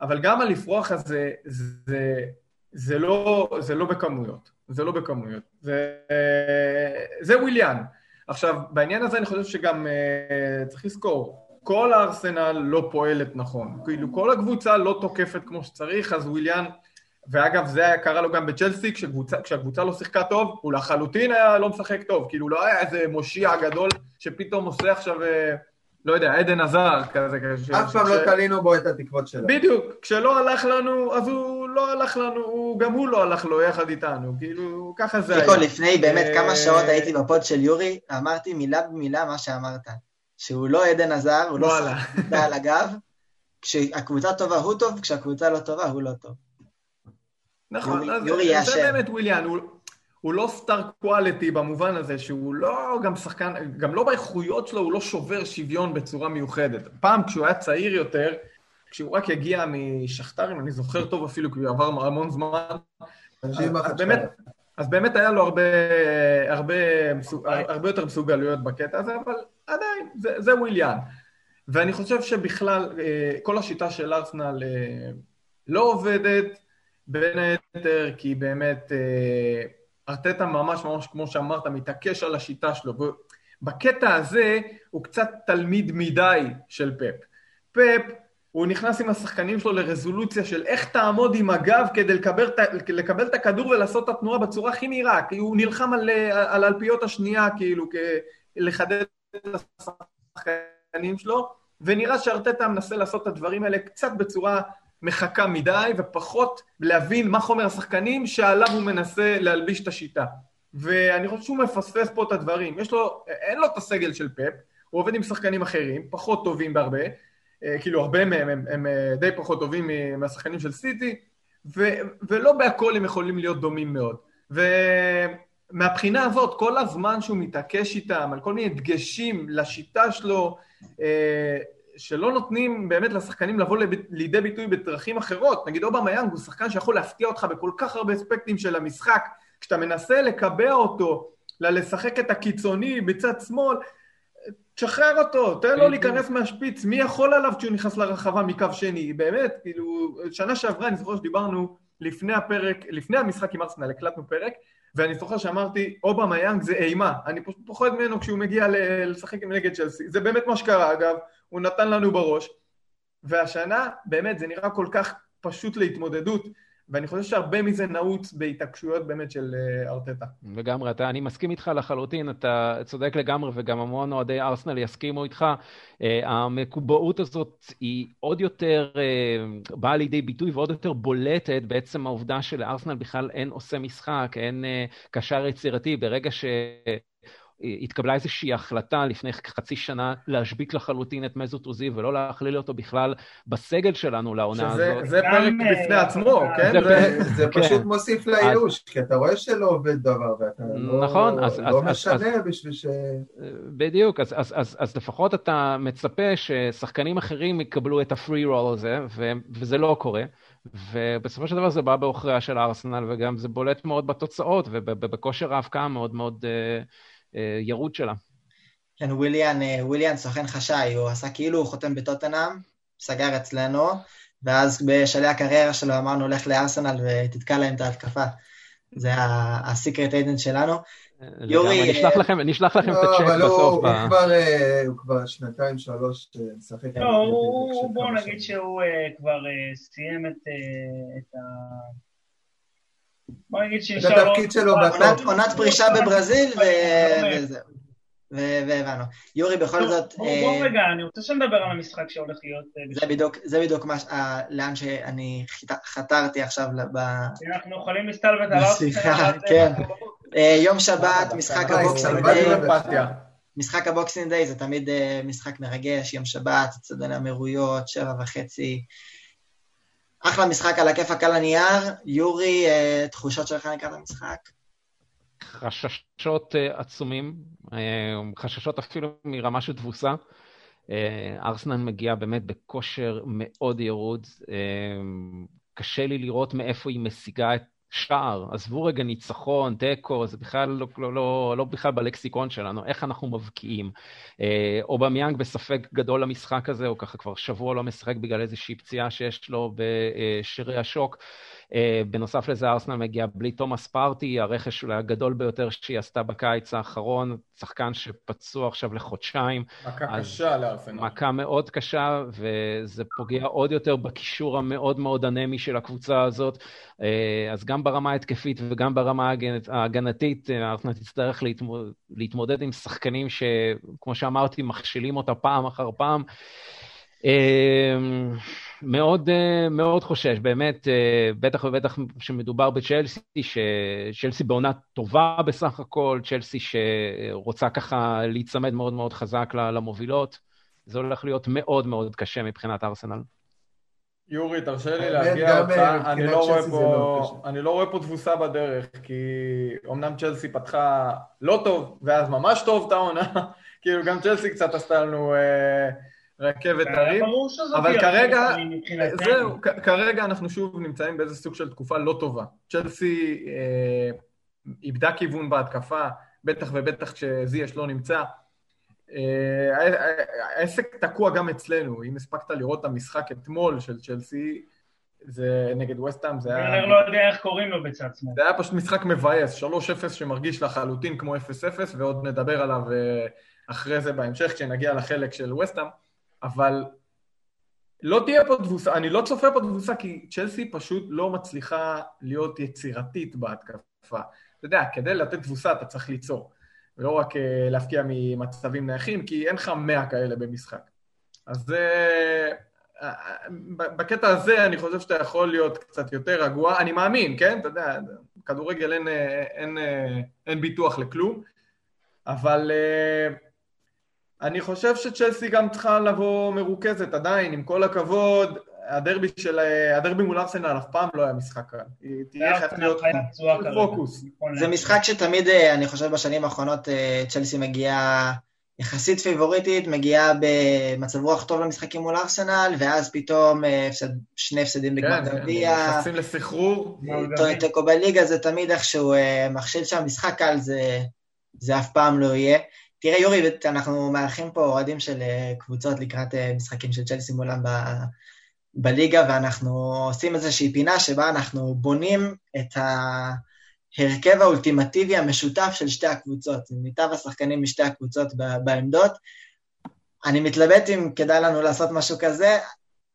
אבל גם הלפרוח הזה, זה, זה, לא, זה לא בכמויות, זה לא בכמויות, זה, זה וויליאן. עכשיו, בעניין הזה אני חושב שגם uh, צריך לזכור, כל הארסנל לא פועלת נכון. כאילו, כל הקבוצה לא תוקפת כמו שצריך, אז וויליאן, ואגב, זה היה קרה לו גם בצ'לסי, כשקבוצה, כשהקבוצה לא שיחקה טוב, הוא לחלוטין היה לא משחק טוב. כאילו, לא היה איזה מושיע גדול שפתאום עושה עכשיו... Uh, לא יודע, עדן עזר כזה. אף פעם לא תלינו בו את התקוות שלו. בדיוק, כשלא הלך לנו, אז הוא לא הלך לנו, גם הוא לא הלך לו יחד איתנו, כאילו, ככה זה היה. לפני באמת כמה אה, שעות הייתי בפוד של יורי, אמרתי מילה במילה מה שאמרת. שהוא לא עדן עזר, הוא לא שחק על הגב, כשהקבוצה טובה הוא טוב, כשהקבוצה לא טובה הוא לא טוב. נכון, יורי- אז יורי זה. באמת וויליאן, הוא, הוא לא סטאר קואליטי במובן הזה שהוא לא גם שחקן, גם לא באיכויות שלו, הוא לא שובר שוויון בצורה מיוחדת. פעם כשהוא היה צעיר יותר, כשהוא רק הגיע משכתר, אם אני זוכר טוב אפילו, כי הוא עבר המון זמן, אז באמת. אז באמת היה לו הרבה, הרבה, הרבה יותר מסוגלויות בקטע הזה, אבל עדיין, זה, זה וויליאן. ואני חושב שבכלל, אה, כל השיטה של ארסנל אה, לא עובדת, בין היתר כי באמת אה, ארטטה ממש ממש, כמו שאמרת, מתעקש על השיטה שלו. בקטע הזה הוא קצת תלמיד מדי של פפ. פפ, הוא נכנס עם השחקנים שלו לרזולוציה של איך תעמוד עם הגב כדי לקבל, לקבל את הכדור ולעשות את התנועה בצורה הכי מהירה, כי הוא נלחם על, על אלפיות השנייה, כאילו, לחדד את השחקנים שלו, ונראה שארטטה מנסה לעשות את הדברים האלה קצת בצורה מחכה מדי, ופחות להבין מה חומר השחקנים שעליו הוא מנסה להלביש את השיטה. ואני חושב שהוא מפספס פה את הדברים. יש לו, אין לו את הסגל של פפ, הוא עובד עם שחקנים אחרים, פחות טובים בהרבה, אה, כאילו הרבה מהם הם, הם אה, די פחות טובים מהשחקנים של סיטי, ו, ולא בהכל הם יכולים להיות דומים מאוד. ומהבחינה הזאת, כל הזמן שהוא מתעקש איתם על כל מיני דגשים לשיטה שלו, אה, שלא נותנים באמת לשחקנים לבוא לב- לידי ביטוי בדרכים אחרות. נגיד אובמה יאנג הוא שחקן שיכול להפתיע אותך בכל כך הרבה אספקטים של המשחק. כשאתה מנסה לקבע אותו, לשחק את הקיצוני בצד שמאל, תשחרר אותו, תן לו. להיכנס מהשפיץ, מי יכול עליו כשהוא נכנס לרחבה מקו שני? באמת, כאילו, שנה שעברה אני זוכר שדיברנו לפני הפרק, לפני המשחק עם ארסנל, הקלטנו פרק, ואני זוכר שאמרתי, אובמה יאנג זה אימה, אני פשוט פוחד ממנו כשהוא מגיע לשחק עם נגד צ'לסי. זה באמת מה שקרה, אגב, הוא נתן לנו בראש. והשנה, באמת, זה נראה כל כך פשוט להתמודדות, ואני חושב שהרבה מזה נעוץ בהתעקשויות באמת של אה, ארטטה. לגמרי, אתה, אני מסכים איתך לחלוטין, אתה צודק לגמרי, וגם המון אוהדי ארסנל יסכימו איתך. Uh, המקובעות הזאת היא עוד יותר uh, באה לידי ביטוי ועוד יותר בולטת בעצם העובדה שלארסנל בכלל אין עושה משחק, אין קשר יצירתי. ברגע ש... התקבלה איזושהי החלטה לפני חצי שנה להשבית לחלוטין את מזוט עוזי ולא להכליל אותו בכלל בסגל שלנו לעונה שזה הזאת. זה פרק אה, בפני עצמו, כן? זה זה- זה כן. פשוט מוסיף לייאוש, כי אתה רואה שלא עובד דבר, ואתה לא- נכון, אז- אז- לא אז- משנה בשביל ש... בדיוק, אז, אז, אז, אז לפחות אתה מצפה ששחקנים אחרים יקבלו את הפרי רול הזה, ו, וזה לא קורה. ובסופו של דבר זה בא בעוכריה של ארסנל, וגם זה בולט מאוד בתוצאות ובכושר ההבקעה המאוד מאוד אה, אה, ירוד שלה. כן, וויליאן, אה, וויליאן סוכן חשאי, הוא עשה כאילו הוא חותם בטוטנאם, סגר אצלנו, ואז בשלהי הקריירה שלו אמרנו, לך לארסנל ותתקע להם את ההתקפה. זה ה secret agent שלנו. יורי, נשלח לכם, נשלח לכם את לא, הצ'ק אבל בסוף. הוא ב- כבר, אה, הוא כבר שנתיים, שלוש אה, משחק. לא, הוא, הוא- בוא נגיד שהוא אה, כבר אה, סיים את, אה, את ה... בוא נגיד שנשאר לו... התפקיד שלו עונת- בטופ. עונת- פרישה בברזיל, ו- אה, וזה. ו- והבנו. יורי, בכל זאת, בוא, אה, רגע, אני רוצה שנדבר על המשחק שהולך להיות... אה, זה בדיוק, זה בדיוק מה, ש- ה- לאן שאני חתרתי עכשיו, ב- אנחנו יכולים להסתלבט על סליחה, כן. אה, יום שבת, משחק אה, ה Boxing Day. משחק ה Boxing Day זה תמיד אה, משחק מרגש, יום שבת, אצטדיון האמירויות, שבע וחצי. אחלה משחק על הכיפאק על הנייר. יורי, אה, תחושות שלך לקראת המשחק? חששות אה, עצומים, אה, חששות אפילו מרמה של תבוסה. ארסנל מגיע באמת בכושר מאוד ירוד. קשה לי לראות מאיפה היא משיגה את שער. עזבו רגע ניצחון, תיקו, זה בכלל לא, לא, לא, לא בכלל בלקסיקון שלנו, איך אנחנו מבקיעים. אה, אובמיאנג בספק גדול למשחק הזה, הוא ככה כבר שבוע לא משחק בגלל איזושהי פציעה שיש לו בשרי השוק. Uh, בנוסף לזה, ארסנל מגיע בלי תומאס פארטי, הרכש אולי הגדול ביותר שהיא עשתה בקיץ האחרון, שחקן שפצוע עכשיו לחודשיים, מכה קשה לארסנל. מכה מאוד קשה, וזה פוגע עוד יותר בקישור המאוד מאוד אנמי של הקבוצה הזאת. Uh, אז גם ברמה ההתקפית וגם ברמה ההגנ- ההגנתית, אה, ארסנל תצטרך להתמודד, להתמודד עם שחקנים שכמו שאמרתי, מכשילים אותה פעם אחר פעם. מאוד, אה, מאוד חושש, באמת, אה, בטח ובטח שמדובר בצ'לסי, שצ'לסי בעונה טובה בסך הכל, צ'לסי שרוצה ככה להיצמד מאוד מאוד חזק ל- למובילות. זה הולך להיות מאוד מאוד קשה מבחינת ארסנל. יורי, תרשה לי גם, אותך, אה, אני לא פה- קשה. אני לא רואה פה תבוסה בדרך, כי אמנם צ'לסי פתחה לא טוב, ואז ממש טוב את העונה, (laughs) כאילו גם צ'לסי קצת עשתה לנו אה, רכבת הרים. אבל כרגע-. זהו, כרגע אנחנו שוב נמצאים באיזה סוג של תקופה לא טובה. צ'לסי אה, איבדה כיוון בהתקפה, בטח ובטח כשזייש לא נמצא. אה, העסק תקוע גם אצלנו. אם הספקת לראות את המשחק אתמול של צ'לסי, זה נגד וסטהאם, זה היה... טרנר לא יודע איך קוראים לו בצד שמאל. זה היה פשוט משחק מבאס, 3-0 שמרגיש לחלוטין כמו 0-0, ועוד נדבר עליו אה, אחרי זה בהמשך, כשנגיע לחלק של וסטאם, אבל לא תהיה פה תבוסה, אני לא צופה פה תבוסה, כי צ'לסי פשוט לא מצליחה להיות יצירתית בהתקפה. אתה יודע, כדי לתת תבוסה אתה צריך ליצור, ולא רק אה, להפקיע ממצבים נייחים, כי אין לך 100 כאלה במשחק. אז זה... אה, בקטע הזה אני חושב שאתה יכול להיות קצת יותר רגוע, אני מאמין, כן? אתה יודע, כדורגל אין, אה, אין, אה, אין ביטוח לכלום, אבל אה, אני חושב שצ'לסי גם צריכה לבוא מרוכזת עדיין, עם כל הכבוד, הדרבי של, הדרבי מול ארסנל אף פעם לא היה משחק קל. היא תהיה חייבת להיות. פוקוס. נכון זה. משחק שתמיד, אה, אני חושב, בשנים האחרונות אה, צ'לסי מגיעה יחסית פיבוריטית, מגיעה במצב רוח טוב למשחקים מול ארסנל, ואז פתאום אה, שני הפסדים בגמר כן, כן, גביע, נכנסים לסחרור. תיקו בליגה זה תמיד איכשהו אה, מכשיל שם, משחק קל זה, זה אף פעם לא יהיה. תראה, יורי, אנחנו מארחים פה אוהדים של אה, קבוצות לקראת אה, משחקים של צ'לסי מולם ב, בליגה, ואנחנו עושים איזושהי פינה שבה אנחנו בונים את ההרכב האולטימטיבי המשותף של שתי הקבוצות, מיטב השחקנים משתי הקבוצות בעמדות. אני מתלבט אם כדאי לנו לעשות משהו כזה,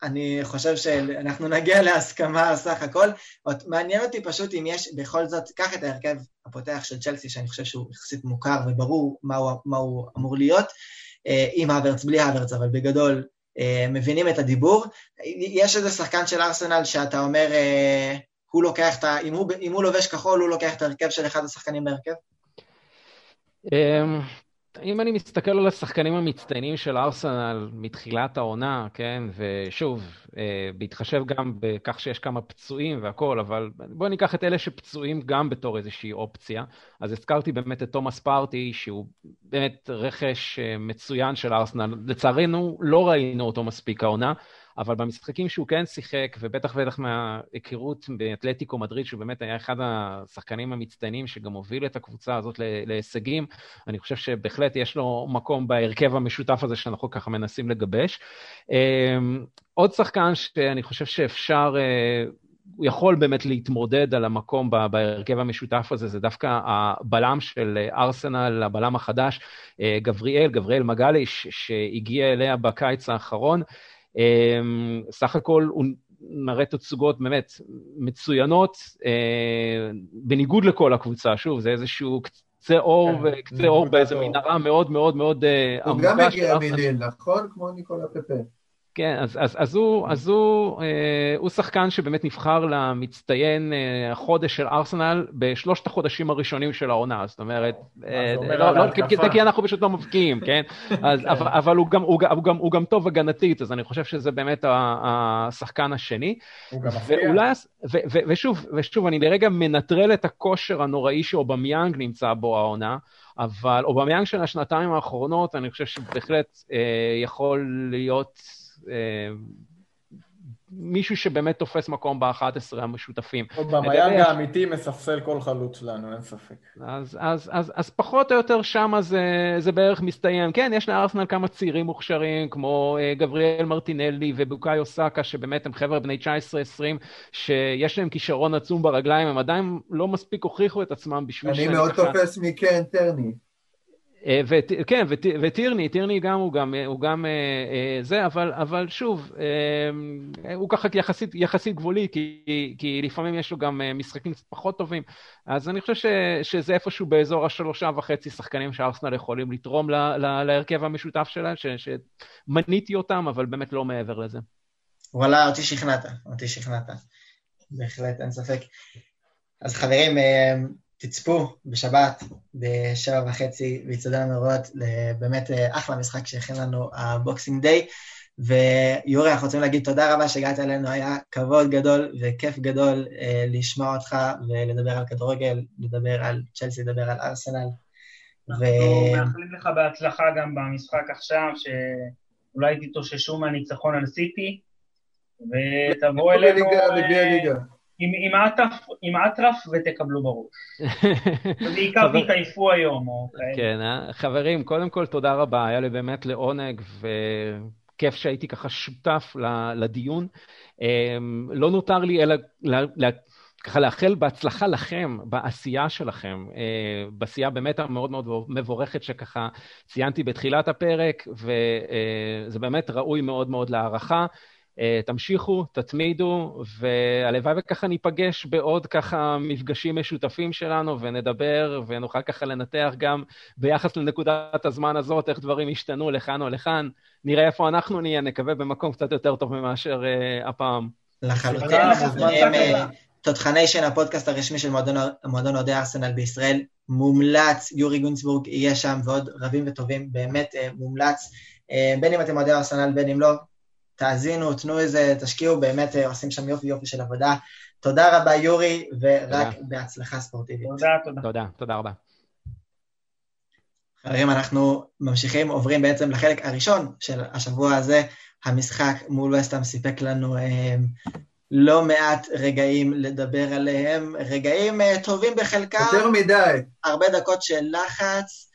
אני חושב שאנחנו נגיע להסכמה סך הכל. עוד מעניין אותי פשוט אם יש, בכל זאת, קח את ההרכב הפותח של צ'לסי, שאני חושב שהוא יחסית מוכר וברור מה הוא, מה הוא אמור להיות, אה, עם האברץ, בלי האברץ, אבל בגדול אה, מבינים את הדיבור. יש איזה שחקן של ארסנל שאתה אומר, אה, הוא לוקח את ה... אם הוא, אם הוא לובש כחול, הוא לוקח את ההרכב של אחד השחקנים בהרכב? אם אני מסתכל על השחקנים המצטיינים של ארסנל מתחילת העונה, כן, ושוב, אה, בהתחשב גם בכך שיש כמה פצועים והכול, אבל בואו ניקח את אלה שפצועים גם בתור איזושהי אופציה. אז הזכרתי באמת את תומאס פארטי, שהוא באמת רכש אה, מצוין של ארסנל. לצערנו, לא ראינו אותו מספיק העונה. אבל במשחקים שהוא כן שיחק, ובטח ובטח מההיכרות באתלטיקו מדריד, שהוא באמת היה אחד השחקנים המצטיינים שגם הוביל את הקבוצה הזאת להישגים, אני חושב שבהחלט יש לו מקום בהרכב המשותף הזה שאנחנו ככה מנסים לגבש. עוד שחקן שאני חושב שאפשר... הוא יכול באמת להתמודד על המקום בהרכב המשותף הזה, זה דווקא הבלם של ארסנל, הבלם החדש, גבריאל, גבריאל מגליש, שהגיע אליה בקיץ האחרון. סך הכל הוא מראה תצוגות באמת מצוינות, בניגוד לכל הקבוצה, שוב, זה איזשהו קצה אור, קצה אור באיזו מנהרה מאוד מאוד מאוד עמוקה. הוא גם הגיע מליל, נכון? כמו ניקולה פפה. כן, אז, אז, אז, הוא, אז הוא, אה, הוא שחקן שבאמת נבחר למצטיין אה, החודש של ארסנל בשלושת החודשים הראשונים של העונה, זאת אומרת, אה, לא, לא, כי, כי אנחנו פשוט לא מבקיעים, כן? (laughs) אז, אבל, אבל הוא, גם, הוא, הוא, גם, הוא גם טוב הגנתית, אז אני חושב שזה באמת השחקן השני. הוא גם מפתיע. ואולי, ו, ו, ושוב, ושוב, אני לרגע מנטרל את הכושר הנוראי שאובמיאנג נמצא בו העונה, אבל אובמיאנג של השנתיים האחרונות, אני חושב שבהחלט אה, יכול להיות... מישהו שבאמת תופס מקום ב-11 המשותפים. אובמיאנג האמיתי מספסל כל חלוץ שלנו, אין ספק. אז, אז, אז, אז פחות או יותר שמה זה, זה בערך מסתיים. כן, יש לארסנל כמה צעירים מוכשרים, כמו גבריאל מרטינלי ובוקאיו סאקה, שבאמת הם חבר'ה בני 19-20, שיש להם כישרון עצום ברגליים, הם עדיין לא מספיק הוכיחו את עצמם בשביל... אני מאוד תופס מקן טרני. כן, וטירני, טירני גם הוא גם, הוא גם זה, אבל, אבל שוב, הוא ככה יחסית, יחסית גבולי, כי, כי לפעמים יש לו גם משחקים קצת פחות טובים, אז אני חושב ש, שזה איפשהו באזור השלושה וחצי שחקנים שארסנל יכולים לתרום לה, לה, להרכב המשותף שלהם, ש, שמניתי אותם, אבל באמת לא מעבר לזה. וואלה, אותי שכנעת, אותי שכנעת, בהחלט, אין ספק. אז חברים, תצפו בשבת בשבע וחצי באיצטדיון המאורות, באמת אחלה משחק שהכין לנו הבוקסינג דיי. ויורי, אנחנו רוצים להגיד תודה רבה שהגעת אלינו, היה כבוד גדול וכיף גדול אה, לשמוע אותך ולדבר על כדורגל, לדבר על צ'לסי, לדבר על ארסנל. אנחנו מאחלים לך בהצלחה גם במשחק עכשיו, שאולי תתאוששו מהניצחון על סיטי, ותבואו אלינו אה, עם אטרף ותקבלו בראש. (laughs) ובעיקר תתעייפו היום, או כאלה. כן, אה? חברים, קודם כל תודה רבה, היה לי באמת לעונג, וכיף שהייתי ככה שותף לדיון. אמ, לא נותר לי אלא ככה לאחל בהצלחה לכם, בעשייה שלכם, אה, בעשייה באמת המאוד מאוד מבורכת שככה ציינתי בתחילת הפרק, וזה באמת ראוי מאוד מאוד להערכה. אה, תמשיכו, תתמידו, והלוואי וככה ניפגש בעוד ככה מפגשים משותפים שלנו, ונדבר, ונוכל ככה לנתח גם ביחס לנקודת הזמן הזאת, איך דברים השתנו לכאן או לכאן. נראה איפה אנחנו נהיה, נקווה במקום קצת יותר טוב ממאשר uh, הפעם. לחלוטין. תותחניישן, הפודקאסט הרשמי של מועדון אוהדי ארסנל בישראל, מומלץ, יורי גונצבורג יהיה שם, ועוד רבים וטובים, באמת uh, מומלץ. בין אם אתם אוהדי ארסנל, בין אם לא, תאזינו, תנו איזה, תשקיעו, באמת אה, עושים שם יופי יופי של עבודה. תודה רבה, יורי, ורק תודה. בהצלחה ספורטיבית. תודה, תודה. תודה, תודה רבה. חברים, אנחנו ממשיכים, עוברים בעצם לחלק הראשון של השבוע הזה. המשחק מול וסטאם סיפק לנו אה, לא מעט רגעים לדבר עליהם, רגעים אה, טובים בחלקם. יותר מדי. הרבה דקות של לחץ.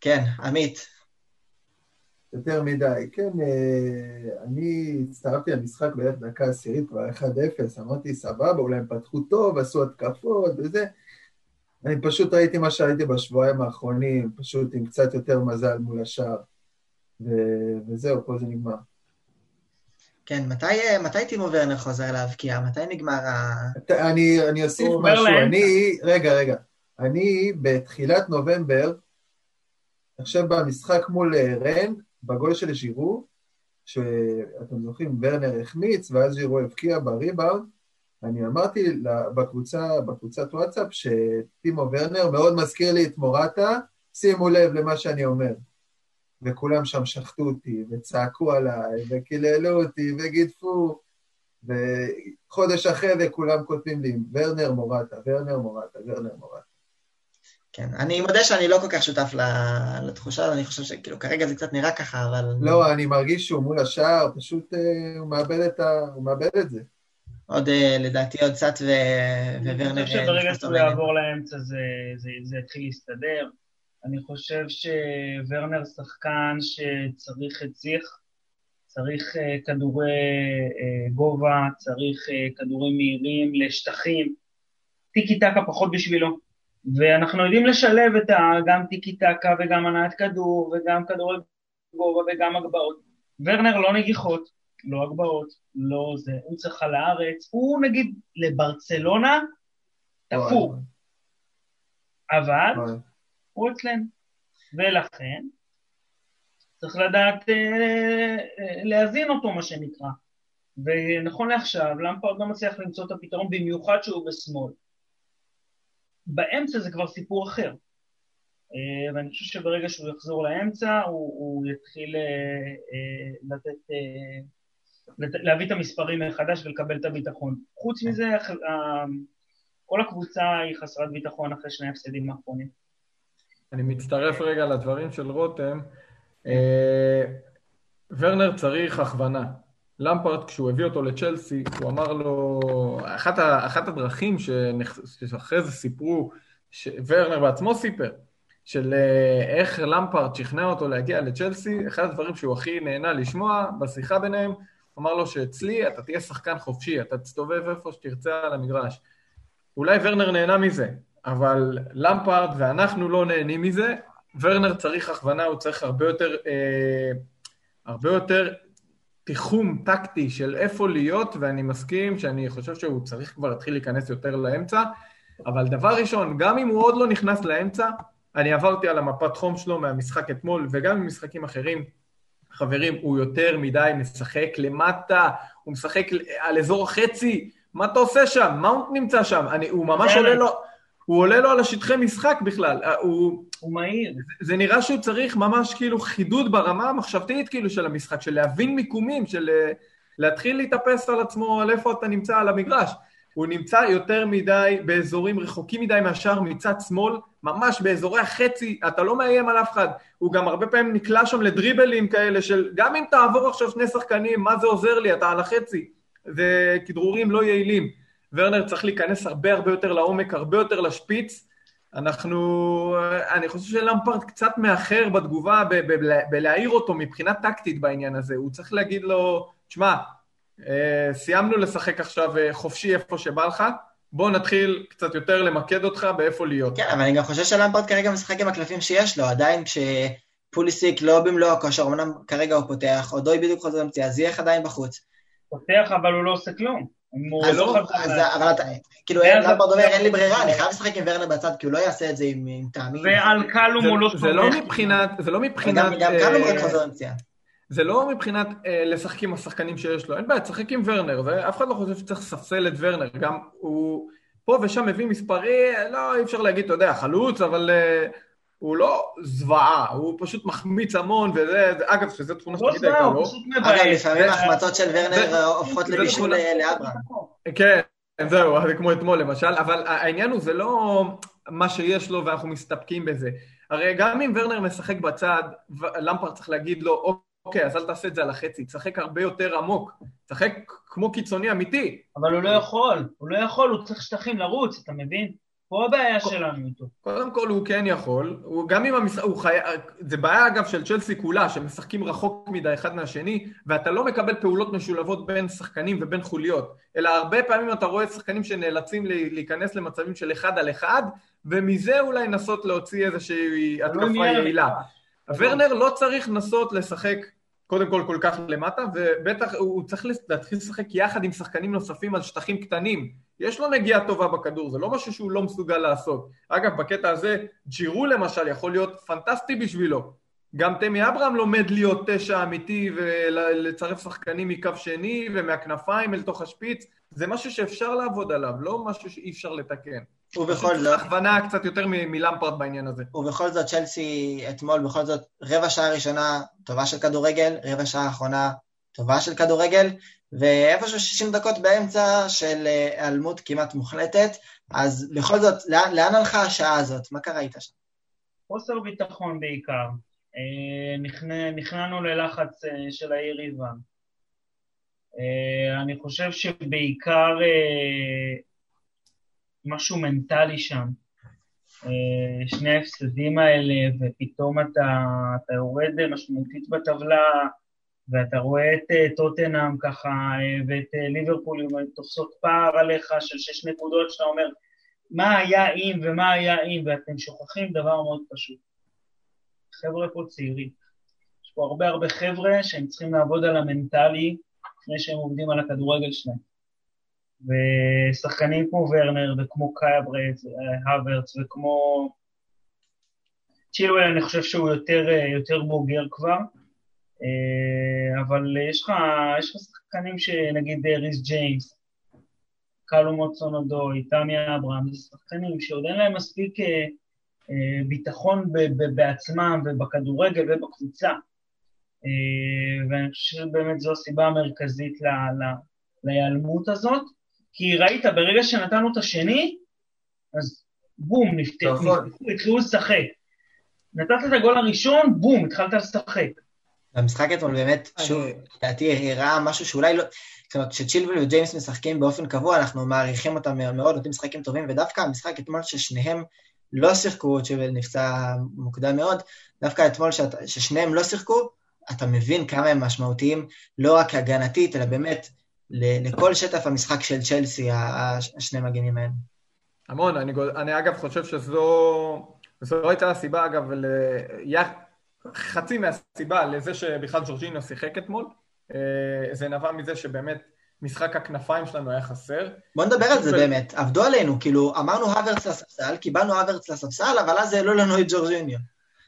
כן, עמית, יותר מדי. כן, אה, אני הצטרפתי למשחק בערך דקה עשירית, כבר 1-0, אמרתי, סבבה, אולי הם פתחו טוב, עשו התקפות וזה. אני פשוט ראיתי מה שראיתי בשבועיים האחרונים, פשוט עם קצת יותר מזל מול השאר. ו- וזהו, פה זה נגמר. כן, מתי, מתי טימו ורנר חוזר להבקיע? מתי נגמר ה... אני, אני אוסיף משהו. אני, רגע, רגע. אני בתחילת נובמבר, עכשיו במשחק מול אה, רן, בגול של ז'ירו, שאתם זוכרים, ורנר החמיץ, ואז ז'ירו הבקיע בריבאונד, אני אמרתי בקבוצה, בקבוצת וואטסאפ שטימו ורנר מאוד מזכיר לי את מורטה, שימו לב למה שאני אומר. וכולם שם שחטו אותי, וצעקו עליי, וקיללו אותי, וגידפו, וחודש אחרי זה כולם כותבים לי, ורנר מורטה, ורנר מורטה, ורנר מורטה. כן, אני מודה שאני לא כל כך שותף לתחושה, אני חושב שכאילו כרגע זה קצת נראה ככה, אבל... לא, אני מרגיש שהוא מול השער, פשוט אה, הוא מאבד את, ה... הוא מאבד את זה. עוד, אה, לדעתי, עוד קצת ו... וורנר... אני חושב שברגע שהוא יעבור לאמצע זה, זה, זה יתחיל להסתדר. אני חושב שוורנר שחקן שצריך את זיך, צריך כדורי גובה, צריך כדורים מהירים לשטחים. טיקי טקה פחות בשבילו. ואנחנו יודעים לשלב את ה, גם טיקי טקה וגם הנעת כדור וגם כדורי גובה וגם הגבהות. ורנר לא נגיחות, לא הגבהות, לא זה, הוא צריך על הארץ, הוא נגיד לברצלונה תפור, אבל הוא אצלנו, ולכן צריך לדעת אה, אה, להזין אותו, מה שנקרא. ונכון לעכשיו, למפרד לא מצליח למצוא את הפתרון, במיוחד שהוא בשמאל. באמצע זה כבר סיפור אחר. אה, ואני חושב שברגע שהוא יחזור לאמצע, הוא, הוא יתחיל אה, אה, לתת, להביא את המספרים מחדש ולקבל את הביטחון. חוץ מזה, כל הקבוצה היא חסרת ביטחון אחרי שני הפסדים האחרונים. אני מצטרף רגע לדברים של רותם. ורנר צריך הכוונה. למפרט, כשהוא הביא אותו לצ'לסי, הוא אמר לו, אחת, ה, אחת הדרכים שאחרי זה סיפרו, שוורנר בעצמו סיפר, של אה, איך למפרט שכנע אותו להגיע לצ'לסי, אחד הדברים שהוא הכי נהנה לשמוע בשיחה ביניהם, אמר לו שאצלי אתה תהיה שחקן חופשי, אתה תסתובב איפה שתרצה על המגרש. אולי ורנר נהנה מזה, אבל למפרט ואנחנו לא נהנים מזה, ורנר צריך הכוונה, הוא צריך הרבה יותר, אה, הרבה יותר תיחום טקטי של איפה להיות, ואני מסכים שאני חושב שהוא צריך כבר להתחיל להיכנס יותר לאמצע, אבל דבר ראשון, גם אם הוא עוד לא נכנס לאמצע, אני עברתי על המפת חום שלו מהמשחק אתמול, וגם ממשחקים אחרים, חברים, הוא יותר מדי משחק למטה, הוא משחק על אזור החצי, מה אתה עושה שם? מה הוא נמצא שם? אני, הוא ממש עולה לו, הוא עולה לו על השטחי משחק בכלל, הוא, הוא מהיר. זה נראה שהוא צריך ממש כאילו חידוד ברמה המחשבתית כאילו של המשחק, של להבין מיקומים, של אה, להתחיל להתאפס על עצמו, על איפה אתה נמצא על המגרש. הוא נמצא יותר מדי באזורים רחוקים מדי מהשאר מצד שמאל, ממש באזורי החצי, אתה לא מאיים על אף אחד. הוא גם הרבה פעמים נקלע שם לדריבלים כאלה של גם אם תעבור עכשיו שני שחקנים, מה זה עוזר לי, אתה על החצי. זה כדרורים לא יעילים. ורנר צריך להיכנס הרבה הרבה יותר לעומק, הרבה יותר לשפיץ. אנחנו, אני חושב שלמפרד קצת מאחר בתגובה בלהעיר אותו מבחינה טקטית בעניין הזה. הוא צריך להגיד לו, תשמע, אה, סיימנו לשחק עכשיו אה, חופשי איפה שבא לך, בוא נתחיל קצת יותר למקד אותך באיפה להיות. כן, אבל אני גם חושב שלמפרד כרגע משחק עם הקלפים שיש לו, עדיין כשפוליסיק לא במלוא הכושר, אמנם כרגע הוא פותח, עודוי בדיוק חוזר למציאה, אז יהיה עדיין בחוץ. פותח, אבל הוא לא עושה כלום. אז לא אבל אתה, כאילו, למפרד אומר, אין לי ברירה, אני חייב לשחק עם ורנר בצד, כי הוא לא יעשה את זה עם טעמים. ועל קלום הוא לא סומך. זה לא מבחינת... זה לא מבחינת... גם קלום רק חוזר למציאה. זה לא מבחינת אה, לשחק עם השחקנים שיש לו, אין בעיה, תשחק עם ורנר, זה, אף אחד לא חושב שצריך לספסל את ורנר, גם הוא פה ושם מביא מספרי, לא, אי אפשר להגיד, אתה יודע, חלוץ, אבל אה, הוא לא זוועה, הוא פשוט מחמיץ המון, וזה, זה, אגב, שזו תכונה לא שתמיד הייתה לו. אגב, לפעמים ההחמצות של ורנר הופכות לבישול לאברהם. כן, זהו, זה כמו אתמול למשל, אבל העניין הוא, זה לא מה שיש לו ואנחנו מסתפקים בזה. הרי גם אם ורנר משחק בצד, למפר צריך להגיד לו, אוקיי, אז אל תעשה את זה על החצי, תשחק הרבה יותר עמוק, תשחק כמו קיצוני אמיתי. אבל הוא לא יכול, הוא לא יכול, הוא צריך שטחים לרוץ, אתה מבין? פה הבעיה שלנו איתו. קודם כל הוא כן יכול, הוא גם אם המשחק, הוא חי... זה בעיה אגב של צ'לסי כולה, שמשחקים רחוק מדי אחד מהשני, ואתה לא מקבל פעולות משולבות בין שחקנים ובין חוליות, אלא הרבה פעמים אתה רואה שחקנים שנאלצים להיכנס למצבים של אחד על אחד, ומזה אולי לנסות להוציא איזושהי לא התקפה יעילה. ורנר לא צריך לנסות לשחק קודם כל כל כך למטה, ובטח הוא צריך להתחיל לשחק יחד עם שחקנים נוספים על שטחים קטנים. יש לו נגיעה טובה בכדור, זה לא משהו שהוא לא מסוגל לעשות. אגב, בקטע הזה, ג'ירו למשל יכול להיות פנטסטי בשבילו. גם תמי אברהם לומד להיות תשע אמיתי ולצרף שחקנים מקו שני ומהכנפיים אל תוך השפיץ. זה משהו שאפשר לעבוד עליו, לא משהו שאי אפשר לתקן. ובכל זאת... הכוונה קצת יותר מלמפרד בעניין הזה. ובכל זאת, צ'לסי אתמול, בכל זאת, רבע שעה ראשונה טובה של כדורגל, רבע שעה אחרונה טובה של כדורגל, ואיפשהו 60 דקות באמצע של היעלמות כמעט מוחלטת, אז בכל זאת, לאן, לאן הלכה השעה הזאת? מה קרה איתה שם? חוסר ביטחון בעיקר. נכנענו ללחץ של היריבה. אני חושב שבעיקר משהו מנטלי שם. שני ההפסדים האלה, ופתאום אתה, אתה יורד משמעותית בטבלה, ואתה רואה את טוטנאם ככה, ואת ליברפול תופסות פער עליך של שש נקודות, שאתה אומר, מה היה אם ומה היה אם, ואתם שוכחים דבר מאוד פשוט. חבר'ה פה צעירים. יש פה הרבה הרבה חבר'ה שהם צריכים לעבוד על המנטלי לפני שהם עובדים על הכדורגל שלהם. ושחקנים כמו ורנר וכמו קאיה ברץ, הוורץ וכמו צ'ילואל, אני חושב שהוא יותר, יותר בוגר כבר, אבל יש לך, יש לך שחקנים שנגיד ריס ג'יימס, קלו מוצונודוי, תמי אברהם, זה שחקנים שעוד אין להם מספיק ביטחון בעצמם ובכדורגל ובקבוצה. ואני חושב שבאמת זו הסיבה המרכזית להיעלמות הזאת. כי ראית, ברגע שנתנו את השני, אז בום, נפתחו, נכון. התחילו לשחק. נתת את הגול הראשון, בום, התחלת לשחק. המשחק אתמול באמת, שוב, לדעתי הראה משהו שאולי לא... זאת אומרת, כשצ'ילבל וג'יימס משחקים באופן קבוע, אנחנו מעריכים אותם מאוד, נותנים משחקים טובים, ודווקא המשחק אתמול ששניהם לא שיחקו, צ'ילבל נפצע מוקדם מאוד, דווקא אתמול ששניהם לא שיחקו, אתה מבין כמה הם משמעותיים, לא רק הגנתית, אלא באמת לכל שטף המשחק של צ'לסי, השני מגנים האלה. המון, אני, אני אגב חושב שזו זו הייתה הסיבה, אגב, ל... חצי מהסיבה לזה שבכלל ג'ורג'ינו שיחק אתמול, אה, זה נבע מזה שבאמת משחק הכנפיים שלנו היה חסר. בוא נדבר על זה באמת, עבדו עלינו, כאילו אמרנו הוורץ לספסל, קיבלנו הוורץ לספסל, אבל אז העלו לנו את ג'ורג'יניו.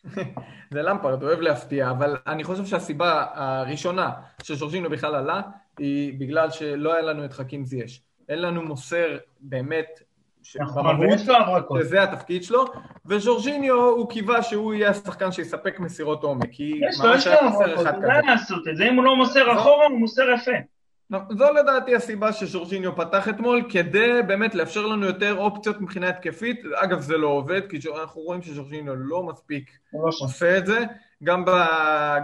(laughs) זה למפרד, אוהב להפתיע, אבל אני חושב שהסיבה הראשונה שג'ורג'יניו בכלל עלה, היא בגלל שלא היה לנו את חכים זייש. אין לנו מוסר באמת נכון, לו. שזה התפקיד שלו, וז'ורג'יניו הוא קיווה שהוא יהיה השחקן שיספק מסירות עומק, כי יש לו, ממש יש לו היה אחד הוא כזה. יודע לעשות את זה, אם הוא לא מוסר אחורה, הוא מוסר יפה. לא, זו לדעתי הסיבה שז'ורג'יניו פתח אתמול, כדי באמת לאפשר לנו יותר אופציות מבחינה התקפית. אגב, זה לא עובד, כי אנחנו רואים שז'ורג'יניו לא מספיק לא. עושה את זה. גם, ב,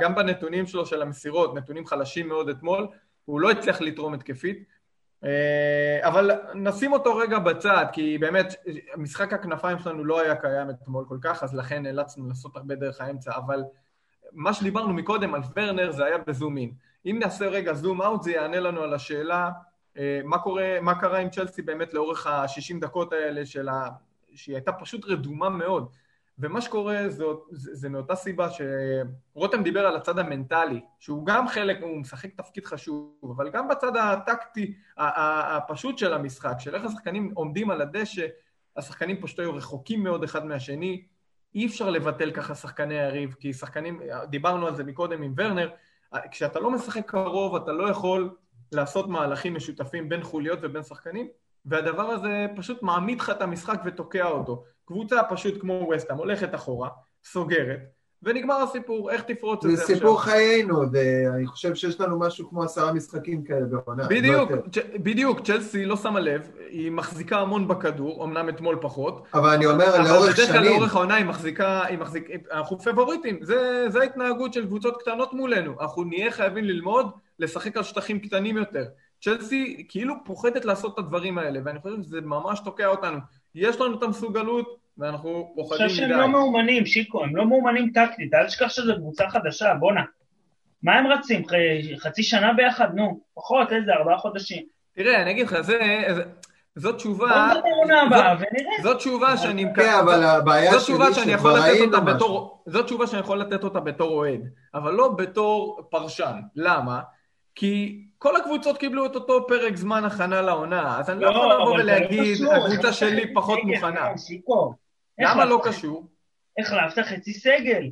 גם בנתונים שלו של המסירות, נתונים חלשים מאוד אתמול, הוא לא הצליח לתרום התקפית. אה, אבל נשים אותו רגע בצד, כי באמת, משחק הכנפיים שלנו לא היה קיים אתמול כל כך, אז לכן נאלצנו לעשות הרבה דרך האמצע, אבל מה שדיברנו מקודם על ורנר זה היה בזום אין. אם נעשה רגע זום אאוט, זה יענה לנו על השאלה אה, מה קורה, מה קרה עם צ'לסי באמת לאורך ה-60 דקות האלה של ה... שהיא הייתה פשוט רדומה מאוד. ומה שקורה זה, זה, זה מאותה סיבה שרותם דיבר על הצד המנטלי, שהוא גם חלק, הוא משחק תפקיד חשוב, אבל גם בצד הטקטי הפשוט של המשחק, של איך השחקנים עומדים על הדשא, השחקנים פשוט היו רחוקים מאוד אחד מהשני, אי אפשר לבטל ככה שחקני היריב, כי שחקנים, דיברנו על זה מקודם עם ורנר, כשאתה לא משחק קרוב אתה לא יכול לעשות מהלכים משותפים בין חוליות ובין שחקנים, והדבר הזה פשוט מעמיד לך את המשחק ותוקע אותו. קבוצה פשוט כמו וסטאם הולכת אחורה, סוגרת, ונגמר הסיפור, איך תפרוץ את זה זה עכשיו? סיפור חיינו, ואני חושב שיש לנו משהו כמו עשרה משחקים כאלה בעונה. בדיוק, לא. צ'- בדיוק, צ'לסי לא שמה לב, היא מחזיקה המון בכדור, אמנם אתמול פחות, אבל אני אומר, אבל לאורך בדרך כלל שנים, לאורך העונה היא מחזיקה, היא מחזיקה, אנחנו פבוריטים, זה, זה ההתנהגות של קבוצות קטנות מולנו, אנחנו נהיה חייבים ללמוד לשחק על שטחים קטנים יותר. צ'לסי כאילו פוחדת לעשות את הדברים האלה, ואני חושב שזה ממש תוקע אותנו. יש לנו את המסוגלות, ואנחנו אני פוחדים חושב מדי. שהם לא מאומנים, שיקו, הם לא מאומנים טקטית, אל תשכח שזו קבוצה חדשה, בואנה. מה הם רצים? חצי שנה ביחד? נו, פחות, איזה, ארבעה חודשים. תראה, אני אגיד לך, זה, זה, זאת בוא תשובה, נדבר עונה הבאה ונראה. זאת תשובה שאני... כן, אבל הבעיה זאת שלי תשובה שאני יכול שכבר לתת אותה משהו. בתור, זאת תשובה שאני יכול לתת אותה בתור אוהד, אבל לא בתור פרשן. למה? כי כל הקבוצות קיבלו את אותו פרק זמן הכנה לעונה, אז אני לא יכול לבוא לא ולהגיד, קשור, הקבוצה שלי פחות מוכנה. למה לא קשור? החלפת חצי סגל.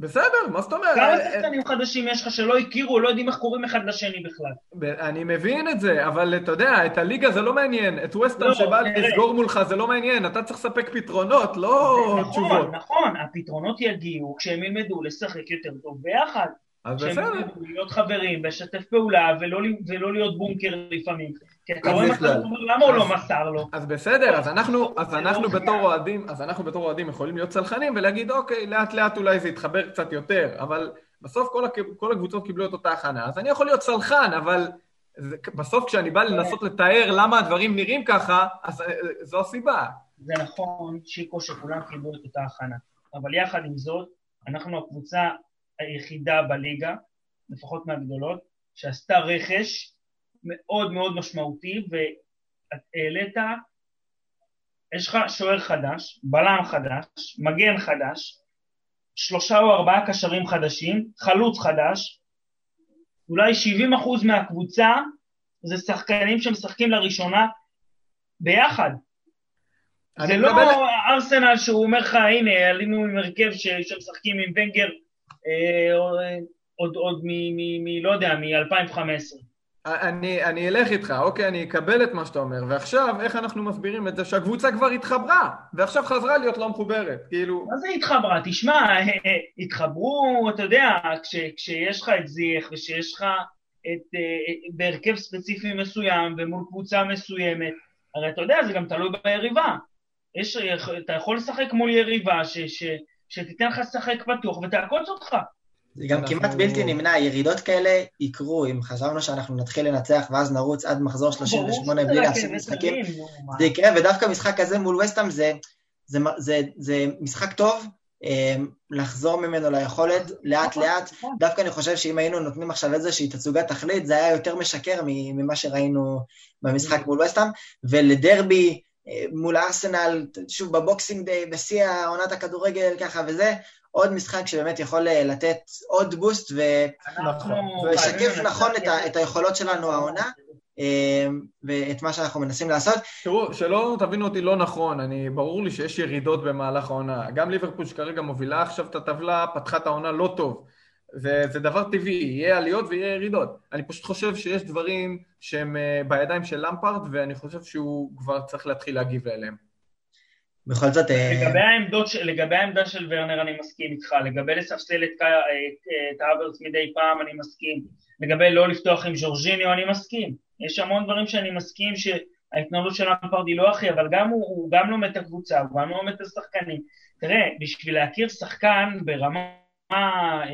בסדר, מה זאת אומרת? כמה שחקנים חדשים יש לך שלא הכירו, לא יודעים איך קוראים אחד לשני בכלל. אני מבין את זה, אבל אתה יודע, את הליגה זה לא מעניין, את ווסטהאם לא, שבא. לסגור מולך זה לא מעניין, אתה צריך לספק פתרונות, לא תשובות. נכון, נכון, הפתרונות יגיעו כשהם ילמדו לשחק יותר טוב ביחד. אז בסדר. להיות חברים, לשתף פעולה ולא, ולא להיות בונקר לפעמים. כי אתה רואה. מצב, אתה אומר, למה הוא לא מסר לו? אז בסדר, אז אנחנו, אז אנחנו לא בתור אוהדים, אז אנחנו בתור אוהדים יכולים להיות צלחנים ולהגיד, אוקיי, לאט לאט אולי זה יתחבר קצת יותר, אבל בסוף כל, הק- כל הקבוצות קיבלו את אותה הכנה, אז אני יכול להיות צלחן, אבל זה, בסוף כשאני בא לנסות לתאר למה הדברים נראים ככה, אז אה, זו הסיבה. זה נכון, שיקו, שכולם קיבלו את אותה הכנה. אבל יחד עם זאת, אנחנו הקבוצה היחידה בליגה, לפחות מהגדולות, שעשתה רכש מאוד מאוד משמעותי, ואת העלית, יש לך שוער חדש, בלם חדש, מגן חדש, שלושה או ארבעה קשרים חדשים, חלוץ חדש, אולי 70% מהקבוצה זה שחקנים שמשחקים לראשונה ביחד. זה לא מקבל- ארסנל שהוא אומר לך, הנה, עלינו עם הרכב שמשחקים עם ונגר עוד, עוד מ... מ, מ לא יודע, מ-2015. אני, אני אלך איתך, אוקיי, אני אקבל את מה שאתה אומר, ועכשיו, איך אנחנו מסבירים את זה שהקבוצה כבר התחברה, ועכשיו חזרה להיות לא מחוברת, כאילו... מה זה התחברה? תשמע, אה, (laughs) אה, התחברו, אתה יודע, כש, כשיש לך את זיח ושיש לך את, אה, בהרכב ספציפי מסוים ומול קבוצה מסוימת, הרי אתה יודע, זה גם תלוי ביריבה. יש, אתה יכול לשחק מול יריבה ש, ש, שתיתן לך לשחק פתוח ותעקוץ אותך. זה גם אנחנו- כמעט בלתי נמנע, ירידות כאלה יקרו, אם חשבנו שאנחנו נתחיל לנצח ואז נרוץ עד מחזור 38 בלי להפסיד משחקים, זה יקרה, ודווקא משחק הזה מול וסטאם זה, זה, זה, זה משחק טוב, אה, לחזור ממנו ליכולת לאט לאט, דווקא אני חושב שאם היינו נותנים עכשיו איזושהי תצוגת תכלית, זה היה יותר משקר ממה שראינו במשחק מול וסטאם, ולדרבי מול ארסנל, שוב בבוקסינג דיי, בשיא העונת הכדורגל ככה וזה, עוד משחק שבאמת יכול אה, לתת עוד בוסט ו... נכון. ולשקף נכון את, ה, את היכולות שלנו העונה, אה, ואת מה שאנחנו מנסים לעשות. תראו, שלא תבינו אותי לא נכון, אני, ברור לי שיש ירידות במהלך העונה. גם ליברפול שכרגע מובילה עכשיו את הטבלה, פתחה את העונה לא טוב. זה, זה דבר טבעי, יהיה עליות ויהיה ירידות. אני פשוט חושב שיש דברים שהם אה, בידיים של למפארד, ואני חושב שהוא כבר צריך להתחיל להגיב אליהם. בכל זאת... אה, לגבי, העמדות, לגבי העמדה של ורנר אני מסכים איתך, לגבי לספסל את, אה, את האברץ מדי פעם אני מסכים, לגבי לא לפתוח עם ז'ורג'יניו אני מסכים. יש המון דברים שאני מסכים שההתנהלות של למפרד היא לא הכי, אבל גם הוא, הוא גם לומד את הקבוצה, הוא גם לומד את השחקנים. תראה, בשביל להכיר שחקן ברמה אה,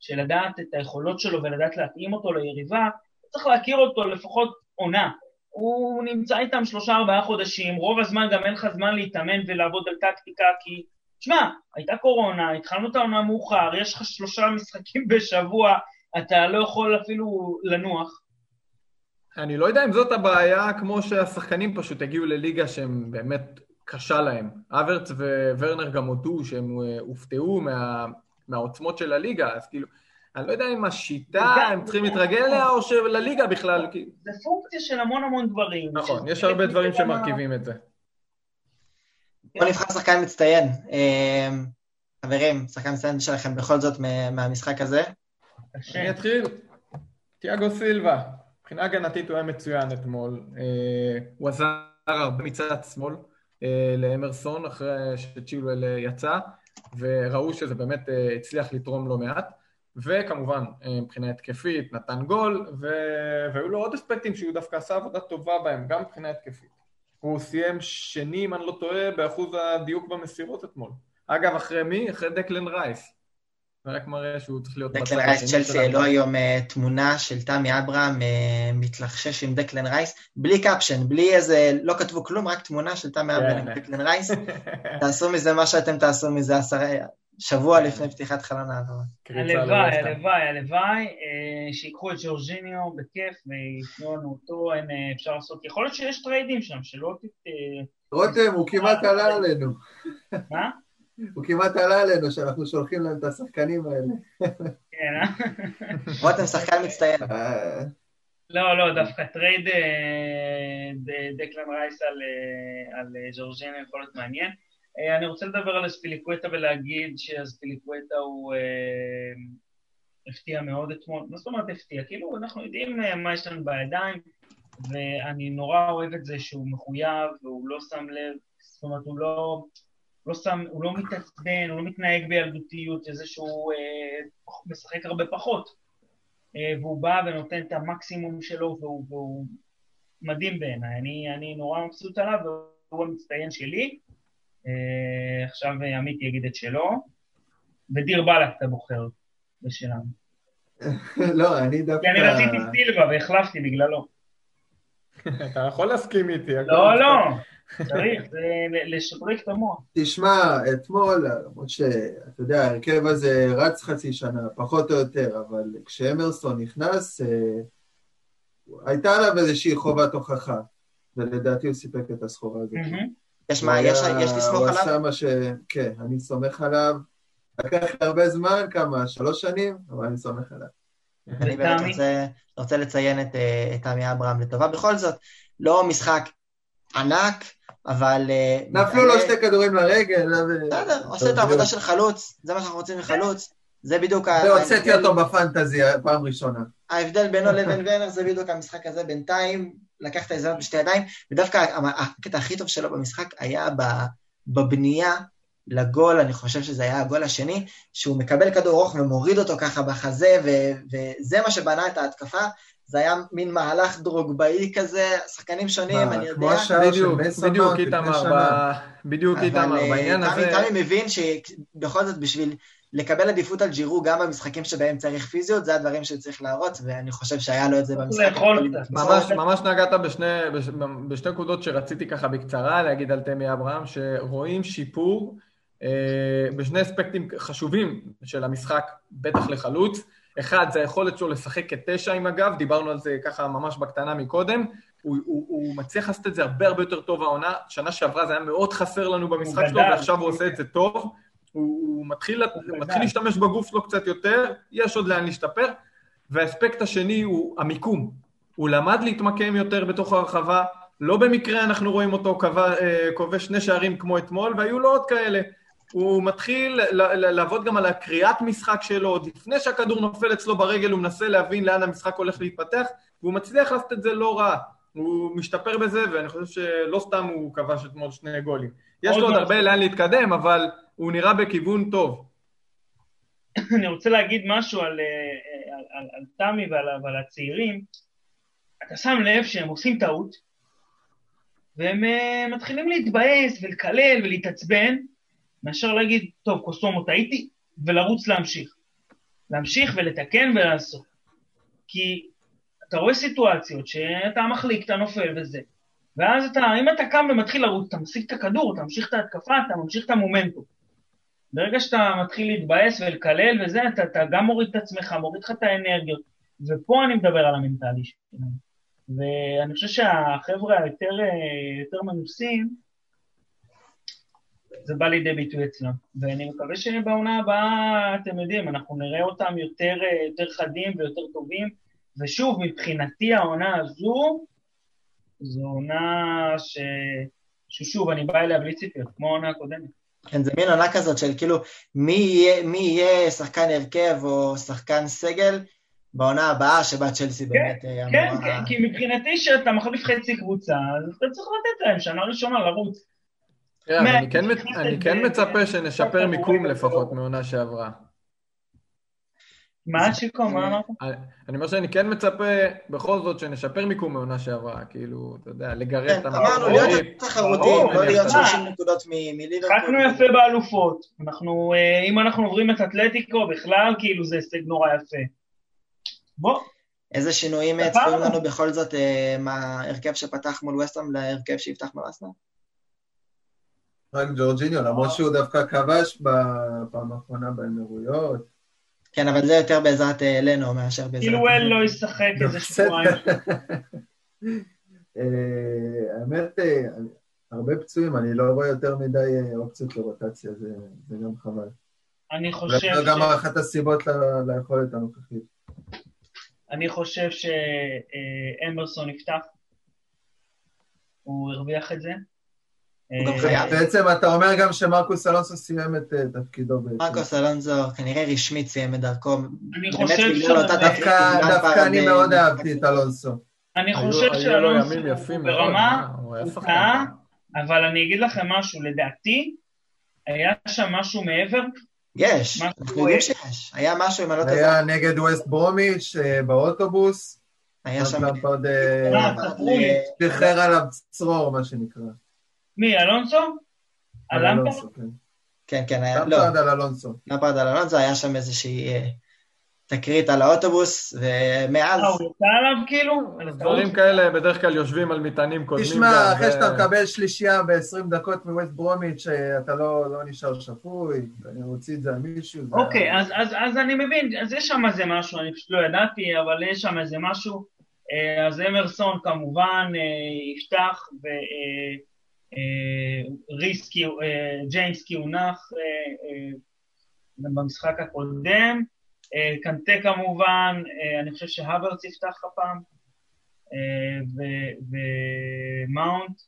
של לדעת את היכולות שלו ולדעת להתאים אותו ליריבה, צריך להכיר אותו לפחות עונה. הוא נמצא איתם שלושה ארבעה חודשים, רוב הזמן גם אין לך זמן להתאמן ולעבוד על טקטיקה, כי, תשמע, הייתה קורונה, התחלנו את העונה מאוחר, יש לך שלושה משחקים (laughs) בשבוע, אתה לא יכול אפילו לנוח. אני לא יודע אם זאת הבעיה, כמו שהשחקנים פשוט הגיעו לליגה שהם באמת קשה להם. אברץ וורנר גם הודו שהם אה, הופתעו מה, מהעוצמות של הליגה, אז כאילו, אני לא יודע אם השיטה, הם צריכים להתרגל אליה, או שלליגה בכלל. זה פונקציה של המון המון דברים. נכון, יש הרבה דברים שמרכיבים את זה. בוא נבחר שחקן מצטיין. אה, חברים, שחקן מצטיין שלכם בכל זאת מהמשחק הזה. אני אתחיל. תיאגו סילבה. מבחינה הגנתית הוא היה מצוין אתמול. אה, הוא עזר הרבה מצד שמאל אה, לאמרסון אחרי שצ'ילואל יצא, וראו שזה באמת הצליח לתרום לא מעט. וכמובן, אה, מבחינה התקפית, נתן גול, ו... והיו לו עוד אספקטים שהוא דווקא עשה עבודה טובה בהם, גם מבחינה התקפית. הוא סיים שני, אם אני לא טועה, באחוז הדיוק במסירות אתמול. אגב, אחרי מי? אחרי דקלן רייס. זה רק מראה שהוא צריך להיות... דקלן רייס, צ'לסי העלו היום uh, תמונה של תמי אברהם uh, מתלחשש עם דקלן רייס, בלי caption, בלי איזה, לא כתבו כלום, רק תמונה של תמי אברהם עם כן. דקלן רייס. (laughs) תעשו מזה מה שאתם תעשו מזה עשרה, שבוע לפני פתיחת חלון העברה. הלוואי, הלוואי, הלוואי, אה, שיקחו את ג'ורג'יניו בכיף ויתנו לנו אותו, אין, אה, אפשר לעשות, יכול להיות שיש טריידים שם, שלא ת... אה, רותם, הוא כמעט עלה עלינו. מה? הוא כמעט עלה עלינו שאנחנו שולחים להם את השחקנים האלה. כן, אה? רותם שחקן מצטיין. לא, לא, דווקא trade דקלן רייס על ג'ורג'יניו יכול להיות מעניין. אה, אני רוצה לדבר על אספיליקווטה ולהגיד שאספיליקווטה הוא אה, הפתיע מאוד אתמול. מה זאת אומרת הפתיע? כאילו, אנחנו יודעים אה, מה יש לנו בידיים, ואני נורא אוהב את זה שהוא מחויב והוא לא שם לב, זאת אומרת, הוא לא, לא שם, הוא לא מתעצבן, הוא לא מתנהג בילדותיות, זה שהוא אה, משחק הרבה פחות. אה, והוא בא ונותן את המקסימום שלו, והוא, והוא מדהים בעיניי. אני, אני נורא מבסוט עליו, והוא המצטיין שלי. אה, עכשיו עמית יגיד את שלו, ודיר באלק אתה בוחר בשלנו. לא, אני דווקא... כי אני רציתי סילבה והחלפתי בגללו. (laughs) אתה יכול להסכים איתי. לא, לא, צריך, זה לשדרג את המוח. תשמע, אתמול, למרות שאתה יודע, ההרכב הזה רץ חצי שנה, פחות או יותר, אבל כשאמרסון נכנס, אה, הייתה עליו איזושהי חובת הוכחה, ולדעתי הוא סיפק את הסחורה הזאת. יש מה, יש, לסמוך עליו? הוא עשה מה ש... כן, אני סומך עליו. לקח הרבה זמן, כמה? שלוש שנים? אבל אני סומך עליו. אני באמת רוצה, רוצה לציין את, אה, את עמי אברהם לטובה. בכל זאת, לא משחק ענק, אבל... אה, נפלו לו שתי כדורים לרגל. בסדר, עושה את העבודה של חלוץ, זה מה שאנחנו רוצים מחלוץ. זה בדיוק ה... והוצאתי אותו בפנטזי פעם ראשונה. ההבדל בינו לבין ורנר זה בדיוק המשחק הזה, בינתיים לקח את ההזדמנות בשתי ידיים, ודווקא הקטע הכי טוב שלו במשחק היה בבנייה לגול, אני חושב שזה היה הגול השני, שהוא מקבל כדור ארוך ומוריד אותו ככה בחזה, ו- וזה מה שבנה את ההתקפה. זה היה מין מהלך דרוגבאי כזה, שחקנים שונים, אני יודע. כמו השער של מסון, בדיוק איתמר, בדיוק איתמר, בעניין הזה... תמי מבין שבכל זאת בשביל לקבל עדיפות על ג'ירו גם במשחקים שבהם צריך פיזיות, זה הדברים שצריך להראות, ואני חושב שהיה לו את זה במשחק. ממש, ממש נגעת בשני, בשתי נקודות שרציתי ככה בקצרה להגיד על תמי אברהם, שרואים שיפור אה, בשני אספקטים חשובים של המשחק, בטח לחלוץ. אחד, זה היכולת שלו לשחק כתשע עם הגב, דיברנו על זה ככה ממש בקטנה מקודם. הוא, הוא, הוא מצליח לעשות את זה הרבה הרבה יותר טוב העונה. שנה שעברה זה היה מאוד חסר לנו במשחק שלו, ועכשיו הוא עושה את זה טוב. הוא, הוא מתחיל, הוא מתחיל להשתמש בגוף שלו קצת יותר, יש עוד לאן להשתפר. והאספקט השני הוא המיקום. הוא למד להתמקם יותר בתוך הרחבה, לא במקרה אנחנו רואים אותו אה, כובש שני שערים כמו אתמול, והיו לו עוד כאלה. הוא מתחיל לעבוד גם על הקריאת משחק שלו, עוד לפני שהכדור נופל אצלו ברגל, הוא מנסה להבין לאן המשחק הולך להתפתח, והוא מצליח לעשות את זה לא רע. הוא משתפר בזה, ואני חושב שלא סתם הוא כבש אתמול שני גולים. יש לו עוד הרבה לאן להתקדם, אבל הוא נראה בכיוון טוב. אני רוצה להגיד משהו על, אה, על, על, על תמי ועל, ועל הצעירים. אתה שם לב שהם עושים טעות, והם uh, מתחילים להתבאס ולקלל ולהתעצבן, מאשר להגיד, טוב, קוסומו טעיתי, ולרוץ להמשיך. להמשיך ולתקן ולעשות. כי אתה רואה סיטואציות שאתה מחליק, אתה נופל וזה, ואז אתה, אם אתה קם ומתחיל לרוץ, אתה משיג את הכדור, אתה ממשיך את ההתקפה, אתה ממשיך את המומנטום. ברגע שאתה מתחיל להתבאס ולקלל וזה, אתה, אתה גם מוריד את עצמך, מוריד לך את האנרגיות. ופה אני מדבר על המנטלי שלנו. ואני חושב שהחבר'ה היותר יותר מנוסים, זה בא לידי ביטוי אצלם. ואני מקווה שבעונה הבאה, אתם יודעים, אנחנו נראה אותם יותר, יותר חדים ויותר טובים. ושוב, מבחינתי העונה הזו, זו עונה ש... ששוב, אני בא אליה בלי ציפיות, כמו העונה הקודמת. כן, זה מין עונה כזאת של כאילו, מי יהיה, מי יהיה שחקן הרכב או שחקן סגל בעונה הבאה שבה צ'לסי כן, באמת כן, אמורה... כן, כן, כי מבחינתי שאתה מחליף חצי קבוצה, אז אתה צריך לתת להם שנה ראשונה לרוץ. כן, אני כן, אני כן מצפה שנשפר מיקום לפחות מעונה שעברה. מה שיקו, מה אמרת? אני אומר שאני כן מצפה בכל זאת שנשפר מיקום מעונה שעברה, כאילו, אתה יודע, לגרד את המערכות. אמרנו, להיות תחרותיים, לא להיות 30 נקודות מליברפול. חקנו יפה באלופות. אנחנו, אה, אם אנחנו עוברים את אתלטיקו, בכלל, כאילו, זה הישג נורא יפה. בוא. איזה שינויים צפויים לנו בכל זאת אה, מההרכב שפתח מול וסטהאם להרכב שיפתח מול אסנה? רק ג'ורג'יניו, למרות שהוא דווקא כבש בפעם האחרונה באמירויות. כן, אבל זה יותר בעזרת אה, לנו מאשר בעזרת... כאילו אל לא ישחק איזה שבועיים. (laughs) אה, האמת, אה, הרבה פצועים, אני לא רואה יותר מדי אופציות לרוטציה, זה גם חבל. אני חושב ש... זה גם אחת הסיבות ליכולת הנוכחית. אני חושב שאמברסון יפתח, הוא הרוויח את זה. אה, בעצם אתה אומר גם שמרקוס אלונסו סיים את אה, תפקידו בעצם. מרקוס אלונסו כנראה רשמית סיים את דרכו. אני חושב ש... דווקא אני מאוד אהבתי את אלונסו. אני חושב שאלונסו ברמה, הוא טעה, אבל אני אגיד לכם משהו, לדעתי, היה שם משהו מעבר. יש, אנחנו יודעים שיש. היה משהו, אם אני לא טועה. היה נגד ווסט ברומיץ' אה, באוטובוס. היה שם... עוד... שחרר עליו צרור, מה שנקרא. מי, אלונסו? על אלונסו, כן. כן, כן, היה, לא. למפרד על אלונסו. למפרד על אלונסו, היה שם איזושהי אה, תקרית על האוטובוס, ומאז... אה, הוא יצא עליו כאילו? דברים כאלה בדרך כלל יושבים על מטענים קודמים. תשמע, אחרי שאתה מקבל שלישייה ב-20 דקות מווסט ברומיץ', אתה לא, לא נשאר שפוי, אני רוצה את זה על מישהו. אוקיי, אז אני מבין, אז יש שם איזה משהו, אני פשוט לא ידעתי, אבל יש שם איזה משהו. אה, אז אמרסון כמובן יפתח, ו... אה, ריסקי, אה, ג'יימס הונח אה, במשחק הקודם, קנטה כמובן, אני חושב שהוורץ יפתח הפעם, ומאונט,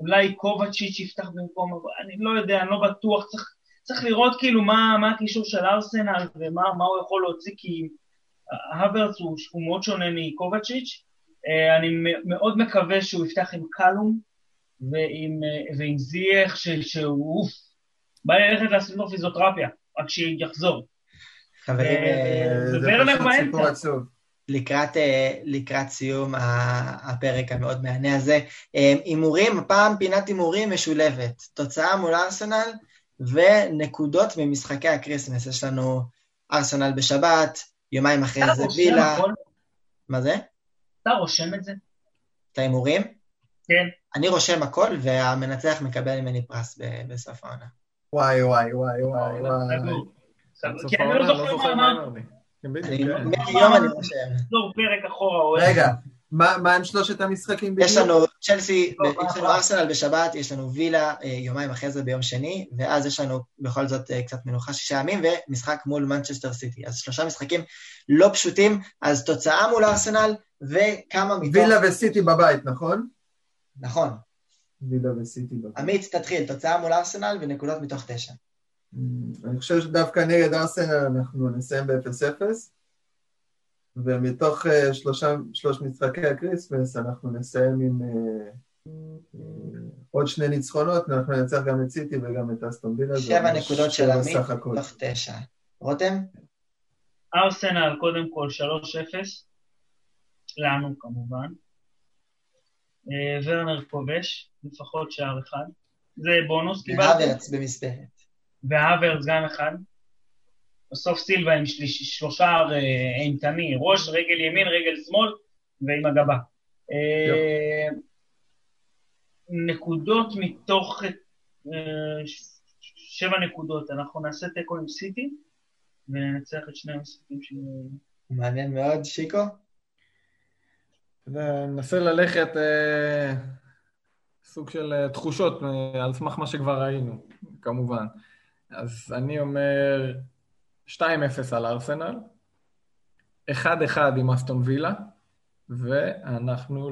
אולי קובצ'יץ' יפתח במקום, אני לא יודע, אני לא בטוח, צריך, צריך לראות כאילו מה, מה הקישור של ארסנל ומה הוא יכול להוציא, כי הוורץ הוא, הוא מאוד שונה מקובצ'יץ', אני מאוד מקווה שהוא יפתח עם קלום ועם, אה, ועם זייח, שהוא אוף, בא לי ללכת לעשות לו פיזיותרפיה, רק שיחזור. חברים, אה, זה פשוט סיפור עצוב. לקראת, לקראת סיום הפרק המאוד מהנה הזה. הימורים, הפעם פינת הימורים משולבת. תוצאה מול ארסנל ונקודות ממשחקי ה Christmas. יש לנו ארסנל בשבת, יומיים אחרי זה וילה. מה זה? אתה רושם את זה? את ההימורים? כן. אני רושם הכל, והמנצח מקבל ממני פרס בסוף העונה. וואי, וואי, וואי, וואי, וואי. כי אני לא זוכר מה אמרתי. מהיום אני רושם. נחזור פרק אחורה. רגע, מה עם שלושת המשחקים בדיוק? יש לנו צ'לסי, יש לנו ארסנל בשבת, יש לנו וילה אה, יומיים אחרי זה ביום שני, ואז יש לנו בכל זאת אה, קצת מנוחה שישה ימים, ומשחק מול מנצ'סטר סיטי. אז שלושה משחקים לא פשוטים, אז תוצאה מול ארסנל, וכמה מתוך... וילה וסיטי בבית, נכון? נכון. וילה וסיטי. עמית, תתחיל, תוצאה מול ארסנל ונקודות מתוך תשע. אני חושב שדווקא נגד ארסנל אנחנו נסיים ב-0-0, ומתוך uh, שלושה, שלוש משחקי ה Christmas אנחנו נסיים עם uh, עוד שני ניצחונות, אנחנו ננצח גם את סיטי וגם את אסטון וילה. שבע נקודות של עמית מתוך תשע. רותם? ארסנל, קודם כל 3-0, לנו כמובן. ורנר כובש, לפחות שער אחד. זה בונוס קיבלתי. והוורץ במספרת. והוורץ גם אחד. בסוף סילבה עם שלושה אימתני, ראש, רגל ימין, רגל שמאל, ועם הגבה. נקודות מתוך שבע נקודות, אנחנו נעשה תיקו עם סיטי, וננצח את שני המשחקים ש... מעניין מאוד, שיקו? ננסה ללכת אה, סוג של אה, תחושות אה, על סמך מה שכבר ראינו, כמובן. אז אני אומר 2-0 על ארסנל, 1-1 עם אסטון וילה, ואנחנו,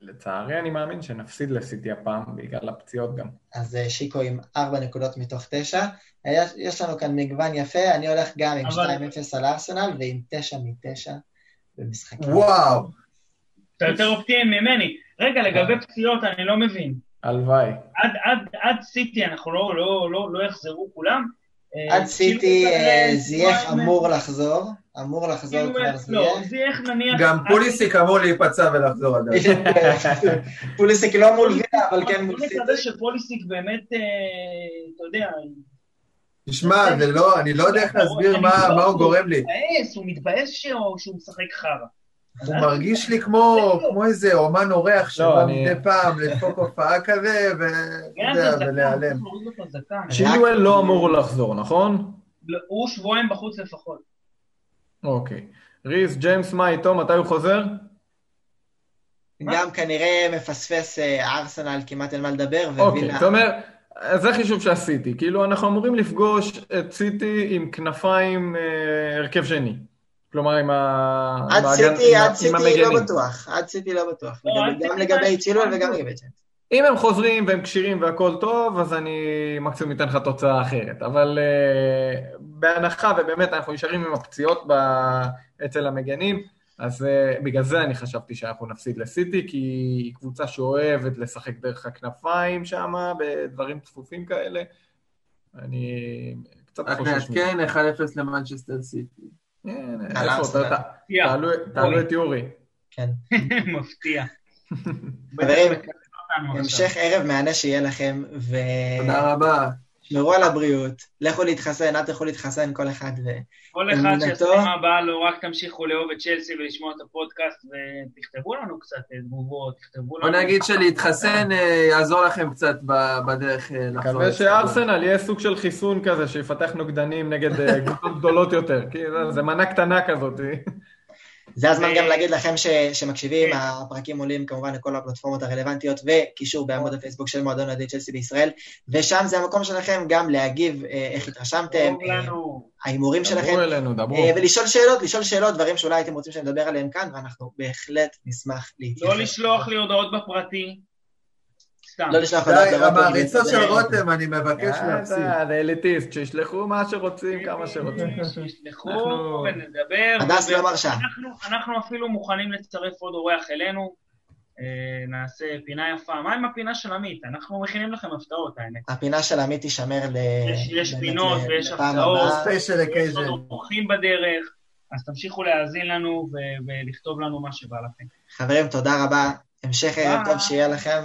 לצערי אני מאמין שנפסיד לסיטי הפעם, בגלל הפציעות גם. אז שיקו עם 4 נקודות מתוך 9. יש לנו כאן מגוון יפה, אני הולך גם עם אבל... 2-0 על ארסנל ועם 9 מ-9 במשחקים. וואו! אתה יותר אופטימי ממני. רגע, לגבי פציעות אני לא מבין. הלוואי. עד, עד, עד סיטי אנחנו לא, לא, לא, לא יחזרו כולם. עד סיטי זייח אמור לחזור, אמור לחזור כבר זייח. נניח... גם פוליסיק אמור להיפצע ולחזור עדיין. (laughs) פוליסיק לא מול וילה, אבל כן מול סיטי. אני מקווה שפוליסיק באמת, אתה יודע... תשמע, לא, אני לא יודע איך להסביר מה הוא גורם לי. הוא מתבאס שהוא משחק חרא. הוא מרגיש לי כמו, כמו איזה אומן אורח שבא מדי פעם לדפוק הופעה כזה, ולהיעלם. צ'ילואל לא אמור לחזור, נכון? הוא שבועיים בחוץ לפחות. אוקיי. ריס, ג'יימס, מה איתו? מתי הוא חוזר? גם כנראה מפספס ארסנל, כמעט אין מה לדבר, אוקיי, זאת אומרת, זה חישוב שעשיתי. כאילו, אנחנו אמורים לפגוש את סיטי עם כנפיים הרכב שני. כלומר, עם ה... עד סיטי, עד סיטי לא בטוח. עד סיטי לא בטוח. לא, גם לגבי צ'ילואל וגם לגבי צ'אנס. אם הם חוזרים והם כשירים והכל טוב, אז אני מקסימום אתן לך תוצאה אחרת. אבל uh, בהנחה, ובאמת אנחנו נשארים עם הפציעות ב... אצל המגנים, אז uh, בגלל זה אני חשבתי שאנחנו נפסיד לסיטי, כי היא קבוצה שאוהבת לשחק דרך הכנפיים שם, בדברים צפופים כאלה. אני קצת חושש מזה. רק נעדכן 1-0 למנצ'סטר סיטי. תעלו את יורי. כן. (laughs) מפתיע. חברים, המשך ערב מהנה שיהיה לכם, ו... תודה רבה. שמרו על הבריאות, לכו להתחסן, אל תלכו להתחסן, כל אחד ו... כל אחד שהסכמה הבאה לו, רק תמשיכו לאהוב את צ'לסי ולשמוע את הפודקאסט, ותכתבו לנו קצת תגובות, תכתבו לנו... בוא נגיד שלהתחסן אה, יעזור לכם קצת בדרך אה, לחזור. מקווה שארסנל יהיה סוג של חיסון כזה, שיפתח נוגדנים נגד אה, גדולות גדולות יותר, כי זה מנה קטנה כזאת. זה הזמן גם להגיד לכם ש, שמקשיבים, כן. הפרקים עולים כמובן לכל הפלטפורמות הרלוונטיות וקישור בעמוד הפייסבוק של מועדון אוהדי צ'לסי בישראל, ושם זה המקום שלכם גם להגיב אה, איך התרשמתם, אה, ההימורים שלכם, אלינו. אה, ולשאול שאלות, לשאול שאלות, דברים שאולי הייתם רוצים שנדבר עליהם כאן, ואנחנו בהחלט נשמח להתייחס. לא לשלוח לי הודעות בפרטי, סתם. לא לשלוח הודעות לרותם. המעריצות של רותם, אני מבקש להפסיק. זה אליטיסט, שישלחו מה שרוצים, כמה שרוצים. שישלחו ונדבר. הדס לא מרשה. אנחנו אפילו מוכנים לצרף עוד אורח אלינו. נעשה פינה יפה. מה עם הפינה של עמית? אנחנו מכינים לכם הפתעות, האמת. הפינה של עמית תישמר ל... יש פינות ויש הפתעות. special occasion. יש עוד אורחים בדרך. אז תמשיכו להאזין לנו ולכתוב לנו מה שבא לכם. חברים, תודה רבה. המשך ערב טוב שיהיה לכם.